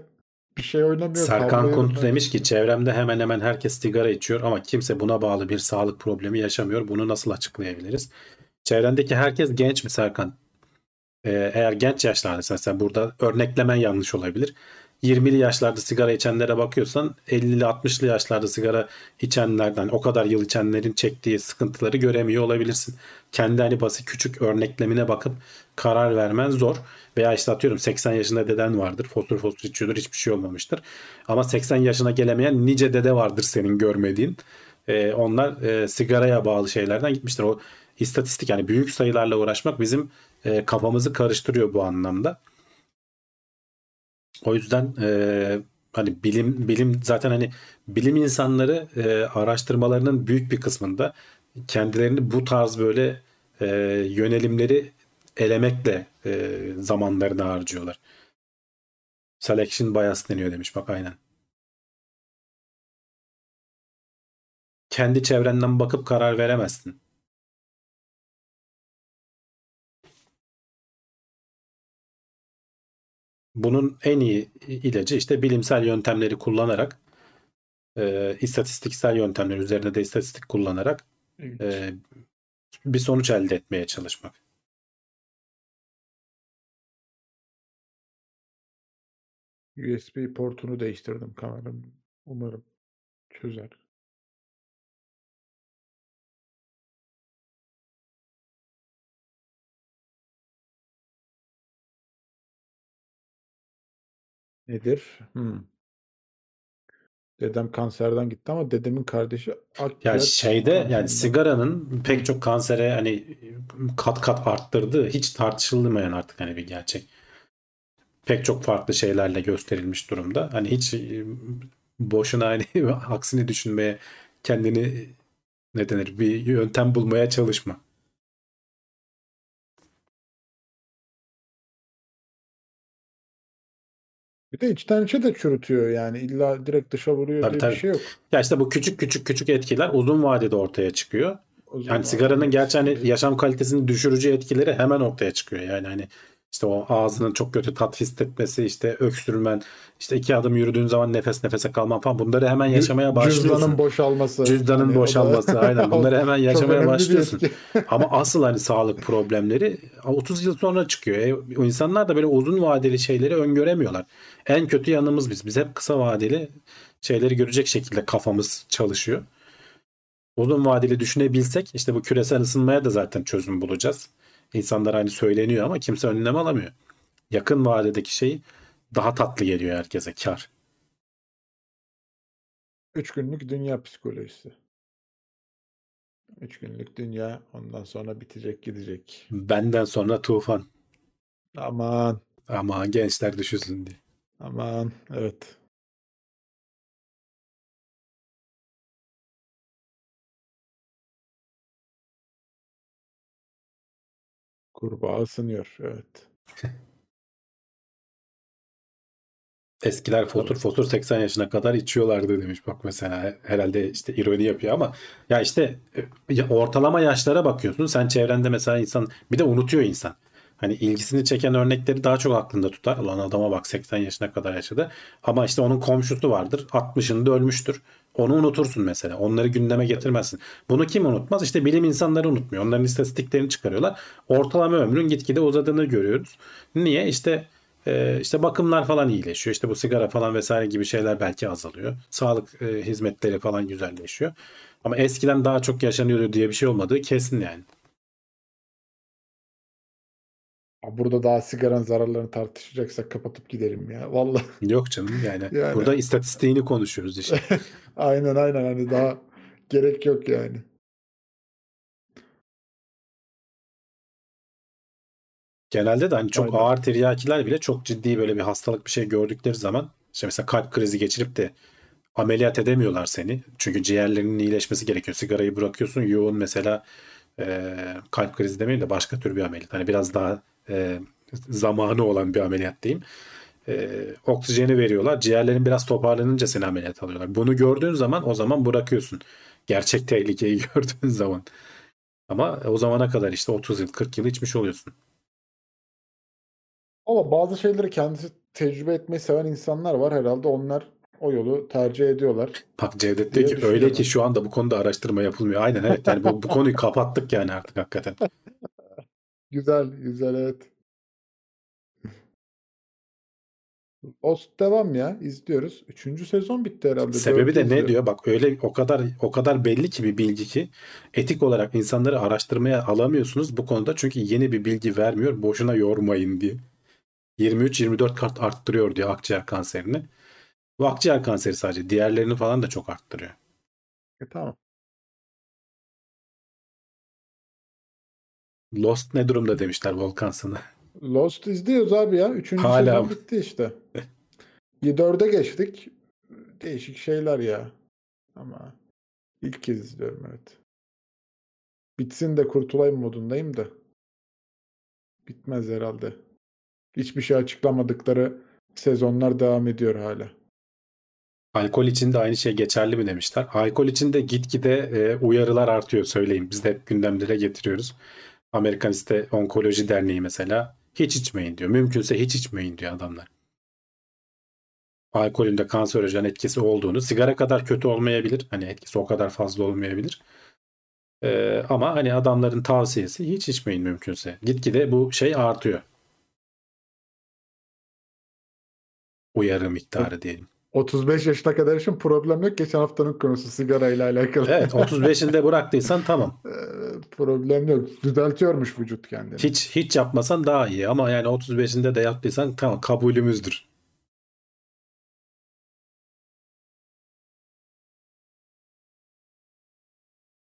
Bir şey oynamıyor. Serkan Kunt demiş ki çevremde hemen hemen herkes sigara içiyor ama kimse buna bağlı bir sağlık problemi yaşamıyor. Bunu nasıl açıklayabiliriz? Çevrendeki herkes genç mi Serkan? Ee, eğer genç yaşlardaysa mesela burada örneklemen yanlış olabilir. 20'li yaşlarda sigara içenlere bakıyorsan 50'li 60'lı yaşlarda sigara içenlerden o kadar yıl içenlerin çektiği sıkıntıları göremiyor olabilirsin. Kendi hani basit küçük örneklemine bakıp karar vermen zor. Veya işte atıyorum 80 yaşında deden vardır. Fosur fosur içiyordur hiçbir şey olmamıştır. Ama 80 yaşına gelemeyen nice dede vardır senin görmediğin. Ee, onlar e, sigaraya bağlı şeylerden gitmiştir. O istatistik yani büyük sayılarla uğraşmak bizim e, kafamızı karıştırıyor bu anlamda. O yüzden e, hani bilim bilim zaten hani bilim insanları e, araştırmalarının büyük bir kısmında kendilerini bu tarz böyle e, yönelimleri elemekle e, zamanlarını harcıyorlar. Selection bias deniyor demiş bak aynen. Kendi çevrenden bakıp karar veremezsin. Bunun en iyi ilacı işte bilimsel yöntemleri kullanarak e, istatistiksel yöntemler üzerinde de istatistik kullanarak e, bir sonuç elde etmeye çalışmak. USB portunu değiştirdim kameram. Umarım çözer. Nedir? Hmm. Dedem kanserden gitti ama dedemin kardeşi akciğer Ya şeyde yani kanserinden. sigaranın pek çok kansere hani kat kat arttırdığı hiç tartışılmayan artık hani bir gerçek. Pek çok farklı şeylerle gösterilmiş durumda. Hani hiç e, boşuna hani [laughs] aksini düşünmeye kendini ne denir bir yöntem bulmaya çalışma. Bir de içten içe de çürütüyor yani. İlla direkt dışa vuruyor Tabii, diye tabii. bir şey yok. Ya işte bu küçük küçük küçük etkiler uzun vadede ortaya çıkıyor. Zaman Yani sigaranın gerçi hani yaşam kalitesini düşürücü etkileri hemen ortaya çıkıyor. Yani hani işte o ağzının çok kötü tat hissetmesi, işte öksürmen, işte iki adım yürüdüğün zaman nefes nefese kalman falan bunları hemen yaşamaya başlıyorsun. Cüzdanın boşalması. Cüzdanın da- boşalması [laughs] aynen bunları hemen yaşamaya başlıyorsun. [laughs] Ama asıl hani sağlık problemleri 30 yıl sonra çıkıyor. E, o insanlar da böyle uzun vadeli şeyleri öngöremiyorlar. En kötü yanımız biz. Biz hep kısa vadeli şeyleri görecek şekilde kafamız çalışıyor. Uzun vadeli düşünebilsek işte bu küresel ısınmaya da zaten çözüm bulacağız. İnsanlar hani söyleniyor ama kimse önlem alamıyor. Yakın vadedeki şey daha tatlı geliyor herkese kar. Üç günlük dünya psikolojisi. Üç günlük dünya ondan sonra bitecek gidecek. Benden sonra tufan. Aman Ama gençler düşünsün diye. aman evet. Kurbağa ısınıyor evet. Eskiler fosur fosur 80 yaşına kadar içiyorlardı demiş. Bak mesela herhalde işte ironi yapıyor ama ya işte e, ya ortalama yaşlara bakıyorsun. Sen çevrende mesela insan bir de unutuyor insan. Hani ilgisini çeken örnekleri daha çok aklında tutar. Lan adama bak 80 yaşına kadar yaşadı. Ama işte onun komşusu vardır. 60'ında ölmüştür. Onu unutursun mesela. Onları gündeme getirmezsin. Bunu kim unutmaz? İşte bilim insanları unutmuyor. Onların istatistiklerini çıkarıyorlar. Ortalama ömrün gitgide uzadığını görüyoruz. Niye? İşte ee, işte bakımlar falan iyileşiyor. İşte bu sigara falan vesaire gibi şeyler belki azalıyor. Sağlık e, hizmetleri falan güzelleşiyor. Ama eskiden daha çok yaşanıyordu diye bir şey olmadığı kesin yani. Burada daha sigaranın zararlarını tartışacaksak kapatıp gidelim ya. Vallahi [laughs] Yok canım yani. Yani- Burada istatistiğini konuşuyoruz işte. [laughs] aynen aynen hani daha gerek yok yani. Genelde de hani çok Aynen. ağır tiryakiler bile çok ciddi böyle bir hastalık bir şey gördükleri zaman işte mesela kalp krizi geçirip de ameliyat edemiyorlar seni. Çünkü ciğerlerinin iyileşmesi gerekiyor. Sigarayı bırakıyorsun yoğun mesela e, kalp krizi demeyeyim de başka tür bir ameliyat. Hani biraz daha e, zamanı olan bir ameliyat diyeyim. E, oksijeni veriyorlar. Ciğerlerin biraz toparlanınca seni ameliyat alıyorlar. Bunu gördüğün zaman o zaman bırakıyorsun. Gerçek tehlikeyi [laughs] gördüğün zaman. Ama o zamana kadar işte 30 yıl 40 yıl içmiş oluyorsun. Ama bazı şeyleri kendisi tecrübe etmeyi seven insanlar var herhalde. Onlar o yolu tercih ediyorlar. Bak Cevdet diyor ki öyle ki şu anda bu konuda araştırma yapılmıyor. Aynen evet yani bu, bu konuyu kapattık yani artık hakikaten. [laughs] Güzel, güzel evet. Lost devam ya. izliyoruz. Üçüncü sezon bitti herhalde. Sebebi de ne diyor? Bak öyle o kadar o kadar belli ki bir bilgi ki etik olarak insanları araştırmaya alamıyorsunuz bu konuda çünkü yeni bir bilgi vermiyor. Boşuna yormayın diye. 23-24 kat arttırıyor diyor akciğer kanserini. Bu akciğer kanseri sadece diğerlerini falan da çok arttırıyor. E, tamam. Lost ne durumda demişler Volkan sana. Lost izliyoruz abi ya. Üçüncü Hala sezon bitti işte. Dörde geçtik. Değişik şeyler ya. Ama ilk kez izliyorum evet. Bitsin de kurtulayım modundayım da. Bitmez herhalde. Hiçbir şey açıklamadıkları sezonlar devam ediyor hala. Alkol için de aynı şey geçerli mi demişler. Alkol için de gitgide e, uyarılar artıyor söyleyeyim. Biz de hep gündemlere getiriyoruz. Amerikan işte Onkoloji Derneği mesela hiç içmeyin diyor. Mümkünse hiç içmeyin diyor adamlar. alkolün de kanserojen etkisi olduğunu, sigara kadar kötü olmayabilir. Hani etkisi o kadar fazla olmayabilir. Ee, ama hani adamların tavsiyesi hiç içmeyin mümkünse. Gitgide bu şey artıyor. Uyarı miktarı diyelim. 35 yaşına kadar için problem yok. Geçen haftanın konusu sigara ile alakalı. Evet 35'inde bıraktıysan tamam. [laughs] Ee, problem yok. Düzeltiyormuş vücut kendini. Hiç hiç yapmasan daha iyi ama yani 35'inde de yaptıysan tamam kabulümüzdür.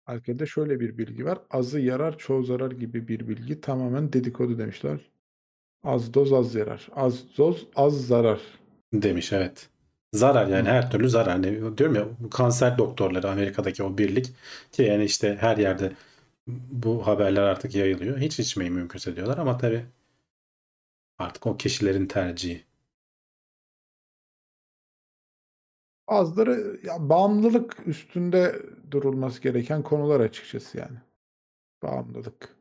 Arkada şöyle bir bilgi var. Azı yarar, çoğu zarar gibi bir bilgi. Tamamen dedikodu demişler. Az doz az yarar. Az doz az zarar. Demiş evet. Zarar yani her türlü zarar. Hani diyorum ya kanser doktorları Amerika'daki o birlik ki yani işte her yerde bu haberler artık yayılıyor. Hiç içmeyi mümkünse diyorlar ama tabii artık o kişilerin tercihi. Bazıları ya bağımlılık üstünde durulması gereken konular açıkçası yani. Bağımlılık.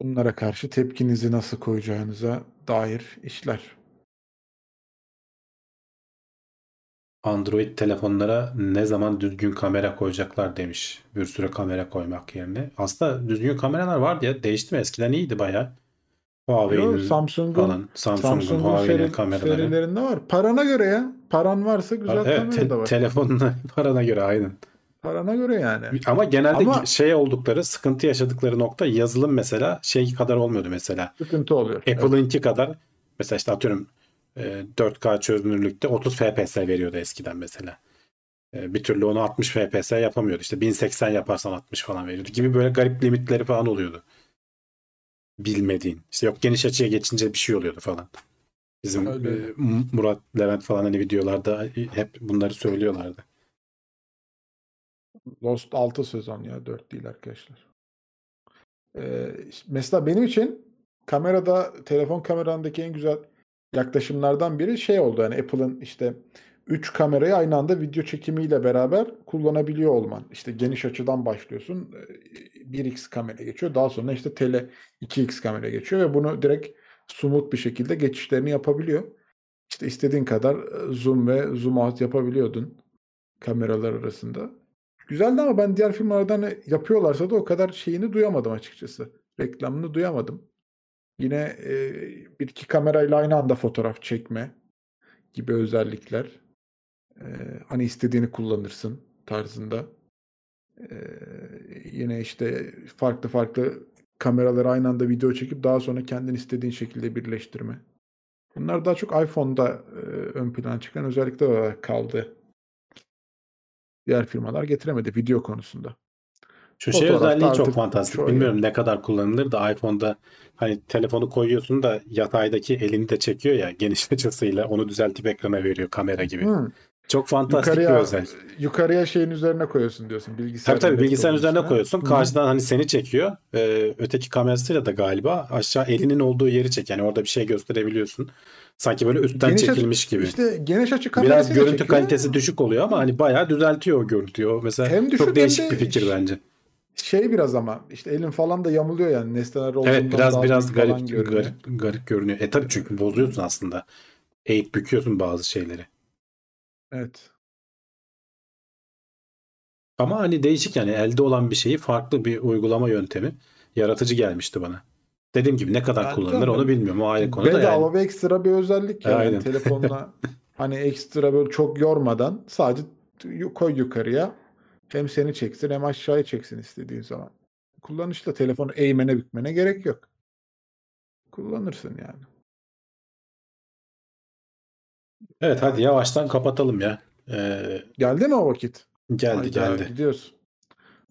Bunlara karşı tepkinizi nasıl koyacağınıza dair işler. Android telefonlara ne zaman düzgün kamera koyacaklar demiş. Bir sürü kamera koymak yerine. Aslında düzgün kameralar vardı ya. Değişti mi? Eskiden iyiydi bayağı. Huawei'nin Samsung'un falan. Samsung'un, Samsung'un Huawei'nin seri- kameraları. serilerinde var. Parana göre ya. Paran varsa güzel Evet, kamera te- da var. telefonuna [laughs] parana göre aynen. Parana göre yani. Ama genelde Ama- şey oldukları, sıkıntı yaşadıkları nokta yazılım mesela şey kadar olmuyordu mesela. Sıkıntı oluyor. Evet. Apple'ınki kadar mesela işte atıyorum e, 4K çözünürlükte 30 FPS veriyordu eskiden mesela. E, Bir türlü onu 60 FPS yapamıyordu. İşte 1080 yaparsan 60 falan veriyordu gibi böyle garip limitleri falan oluyordu. Bilmediğin. İşte yok geniş açıya geçince bir şey oluyordu falan. Bizim Öyle. e, Murat Levent falan hani videolarda hep bunları söylüyorlardı. Lost 6 sezon ya 4 değil arkadaşlar. Ee, mesela benim için kamerada telefon kamerandaki en güzel yaklaşımlardan biri şey oldu. Yani Apple'ın işte 3 kamerayı aynı anda video çekimiyle beraber kullanabiliyor olman. İşte geniş açıdan başlıyorsun. e, 1x kamera geçiyor. Daha sonra işte tele 2x kamera geçiyor ve bunu direkt smooth bir şekilde geçişlerini yapabiliyor. İşte istediğin kadar e, zoom ve zoom out yapabiliyordun kameralar arasında. Güzeldi ama ben diğer firmalardan hani yapıyorlarsa da o kadar şeyini duyamadım açıkçası. Reklamını duyamadım. Yine e, bir iki kamerayla aynı anda fotoğraf çekme gibi özellikler. E, hani istediğini kullanırsın tarzında. E, yine işte farklı farklı kameraları aynı anda video çekip daha sonra kendin istediğin şekilde birleştirme. Bunlar daha çok iPhone'da e, ön plana çıkan özellikler olarak kaldı. Diğer firmalar getiremedi video konusunda. Şu şey özelliği çok fantastik. çoğu Bilmiyorum ne kadar kullanılır da iPhone'da hani telefonu koyuyorsun da yataydaki elini de çekiyor ya geniş açısıyla onu düzeltip ekrana veriyor kamera gibi. Hmm. Çok fantastik bir Yukarıya, özellik. yukarıya şeyin üzerine koyuyorsun diyorsun. Bilgisayar Tabii tabii bilgisayarın üzerine üstüne. koyuyorsun. Hı. Karşıdan hani seni çekiyor. Ee, öteki kamerasıyla da galiba aşağı elinin olduğu yeri çek. Yani orada bir şey gösterebiliyorsun. Sanki böyle üstten Geniş açı- çekilmiş gibi. İşte geniş açı Biraz kamerasıyla görüntü çekiyor. kalitesi düşük oluyor ama hani bayağı düzeltiyor o görüntüyü. O mesela Hem düşük çok hem değişik de bir fikir bence. Şey biraz ama işte elin falan da yamuluyor yani nesneler olduğundan Evet biraz daha biraz büyük falan garip görünüyor. garip garip görünüyor. E tabii çünkü bozuyorsun aslında. Eğip büküyorsun bazı şeyleri. Evet. Ama hani değişik yani elde olan bir şeyi farklı bir uygulama yöntemi yaratıcı gelmişti bana. Dediğim gibi ne kadar Ben kullanılır onu bilmiyorum. O ayrı konu da Bedava yani. ve ekstra bir özellik yani. Aynen. Telefonla [laughs] hani ekstra böyle çok yormadan sadece koy yukarıya. Hem seni çeksin hem aşağıya çeksin istediğin zaman. Kullanışta telefonu eğmene bükmene gerek yok. Kullanırsın yani. Evet hadi yavaştan kapatalım ya. Ee, Geldi mi o vakit? geldi Hayda, geldi. Gidiyoruz.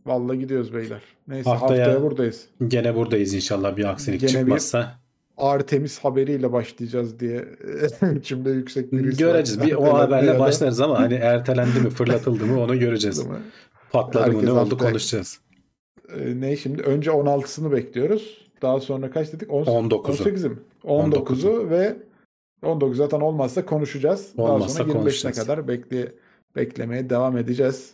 Vallahi gidiyoruz beyler. Neyse Haftaya- haftaya, buradayız. Gene buradayız inşallah bir aksilik Gene çıkmazsa. Artemis haberiyle başlayacağız diye [laughs] içimde yüksek bir. Göreceğiz. Bir o haberle başlarız ama hani [laughs] ertelendi mi fırlatıldı mı onu göreceğiz. Patladı mı Herkes ne oldu konuşacağız. Ee, ne şimdi? Önce 16'sını bekliyoruz. Daha sonra kaç dedik? On- 19'u. 18'i mi? 19'u ve 19 zaten olmazsa konuşacağız. Daha Olmazsa sonra 25'ine konuşacağız. kadar bekle, beklemeye devam edeceğiz.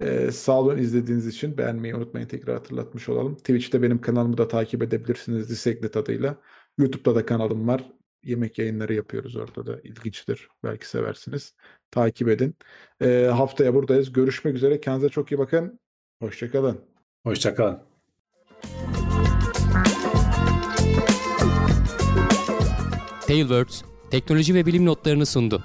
Ee, sağ olun izlediğiniz için. Beğenmeyi unutmayın. Tekrar hatırlatmış olalım. Twitch'te benim kanalımı da takip edebilirsiniz. Diseklet adıyla. YouTube'da da kanalım var. yemek yayınları yapıyoruz orada da. İlginçtir. Belki seversiniz. Takip edin. Ee, haftaya buradayız. Görüşmek üzere. Kendinize çok iyi bakın. Hoşçakalın. Hoşçakalın. Tailwords, teknoloji ve bilim notlarını sundu.